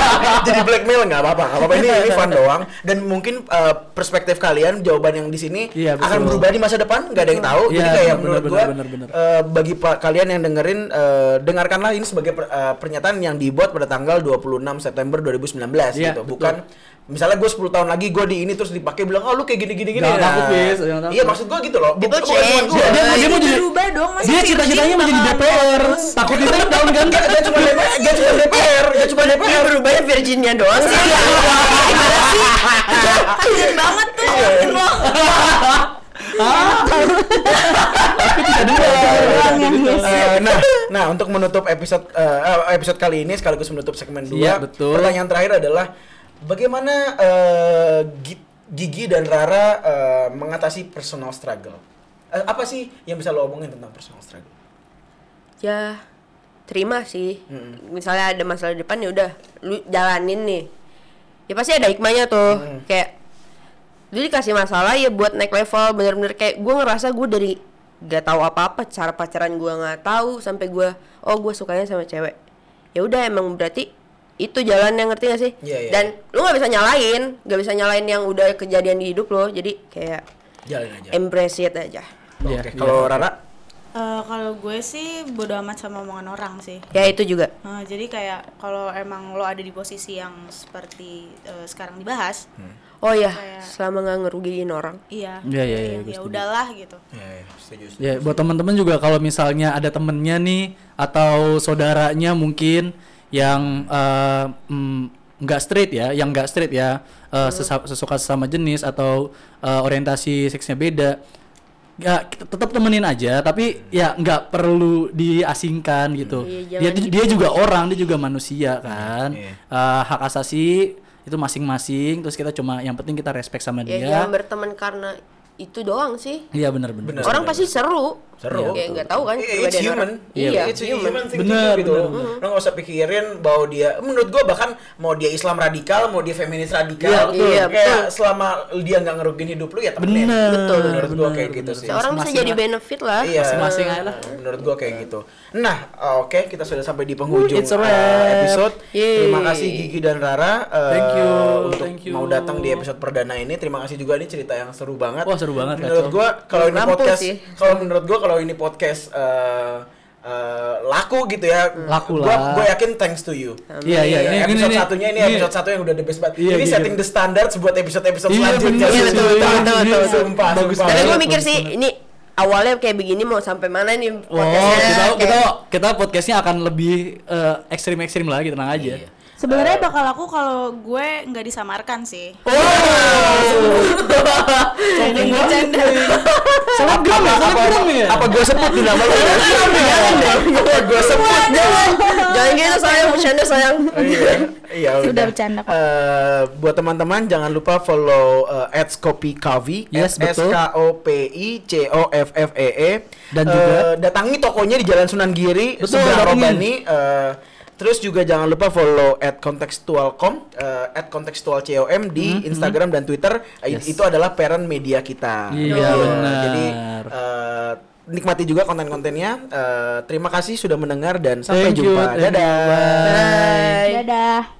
jadi blackmail nggak apa-apa, apa-apa. Ini ini fun doang. Dan mungkin uh, perspektif kalian, jawaban yang di sini Iya, betul. akan berubah di masa depan. Nggak ada yang tahu. jadi Iya, kayak bener, menurut bener, gua, bener, bener. uh, bagi pa- kalian yang dengerin, uh, dengarkanlah ini sebagai per- uh, pernyataan yang dibuat pada tanggal 26 September 2019 Iya, gitu. betul. Bukan misalnya gue 10 tahun lagi gue di ini terus dipakai bilang oh lu kayak gini gini gini Jangan takut, jangan takut. iya maksud gue gitu loh People bukan gua. Dia, dia mau jadi berubah dong masih Dia cita-citanya mau jadi DPR. Takut di take down kan? Enggak, dia cuma DPR, dia cuma DPR, dia cuma Dia DPR. berubahnya Virginia doang sih. kasian banget tuh. Allah. Aku tidak dengar. Orang yang yes. Eh, nah, nah untuk menutup episode eh, episode kali ini sekaligus menutup segmen 2. Iya, betul. Pertanyaan terakhir adalah bagaimana Gi- Gigi dan Rara eh, mengatasi personal struggle? Eh, apa sih yang bisa lo omongin tentang personal struggle? ya terima sih. Mm-mm. Misalnya ada masalah di depan ya udah lu jalanin nih. Ya pasti ada hikmahnya tuh. Mm. Kayak lu dikasih masalah ya buat naik level bener-bener kayak gue ngerasa gue dari gak tahu apa-apa cara pacaran gue nggak tahu sampai gue oh gue sukanya sama cewek ya udah emang berarti itu jalan yang ngerti gak sih Iya, iya. dan lu nggak bisa nyalain nggak bisa nyalain yang udah kejadian di hidup lo jadi kayak Jalan aja. embrace it aja Iya, Oke, iya. kalau Rara Eh, kalau gue sih bodo amat sama omongan orang sih ya itu juga Eh, jadi kayak kalau emang lo ada di posisi yang seperti eh, sekarang dibahas, oh ya Kayak- selama nggak ngerugiin orang iya, Iya, iya, iya, ya, ya setuju. udahlah gitu. ya, ya, setuju, setuju. Ya, buat teman-teman juga kalau misalnya ada temennya nih atau saudaranya mungkin yang mm, nggak straight ya, yang nggak straight ya, eh, sesa- sesuka sesama jenis atau eh, orientasi seksnya beda, ya kita tetap temenin aja, tapi ya nggak perlu diasingkan gitu. Iya, dia dia juga orang, dia juga manusia kan. Iya. Eh, hak asasi itu masing-masing. Terus kita cuma yang penting kita respect sama ya dia. jangan berteman karena itu doang sih Iya benar-benar. Benar. orang pasti seru Seru. kayak nggak tahu kan Iya, It's human. orang. Iya, iya It's human human Bener, gitu. bener, bener. Lo nggak usah pikirin bahwa dia, menurut gua bahkan mau dia Islam radikal, mau dia feminis radikal, Iya, betul. Iya, kayak betul. selama dia nggak ngerugiin hidup lu ya temenin. Bener. Betul. Menurut gua bener, kayak gitu bener. sih. seorang bisa jadi benefit lah Iya. Masing-masing aja lah. Menurut gua kayak gitu. Nah, oke kita sudah sampai di penghujung uh, episode. Yeay. Terima kasih Gigi dan Rara uh, Thank you, untuk thank you. mau datang di episode perdana ini. Terima kasih juga ini cerita yang seru banget. Wah, seru banget, Menurut gua kalau ini podcast kalau menurut gua kalau ini podcast uh, uh, laku gitu ya. Laku gua, lah. Gua yakin thanks to you. Iya, iya, ini- ini- episode ini- satunya ini, ini- episode satu yang udah the best banget. Iya, ini iya, setting iya. the standard buat episode-episode Iya, selanjutnya. Iya, betul, betul, betul, betul. Sumpah, Bagus sumpah. tapi gue mikir sih ini awalnya kayak begini mau sampai mana nih Oh, podcastnya kita kita Kayak- kita podcastnya akan lebih eh, ekstrim-ekstrim lagi, tenang aja. Iya. Sebenarnya bakal aku kalau gue nggak disamarkan sih. Bercanda. Selebgram ya, selebgram ya. apa gue sebut di nama lu ya? apa gue sebut jangan gitu sayang bercanda sayang iya iya Sudah udah. bercanda kok. Eh, buat teman-teman jangan lupa follow uh, @skopi.coffee Yes, S. K O P I C O F F E E Dan Eh, juga- datangi tokonya di Jalan Sunan Giri Betul. Robani eh, terus juga jangan lupa follow @contextualcom eh, @contextualcom di Instagram dan Twitter Eh, Yes. itu adalah parent media kita Iya, Eh, benar. jadi eh, nikmati juga konten-kontennya Eh, terima kasih sudah mendengar dan sampai Thank jumpa you, dadah bye. Bye. Dadah.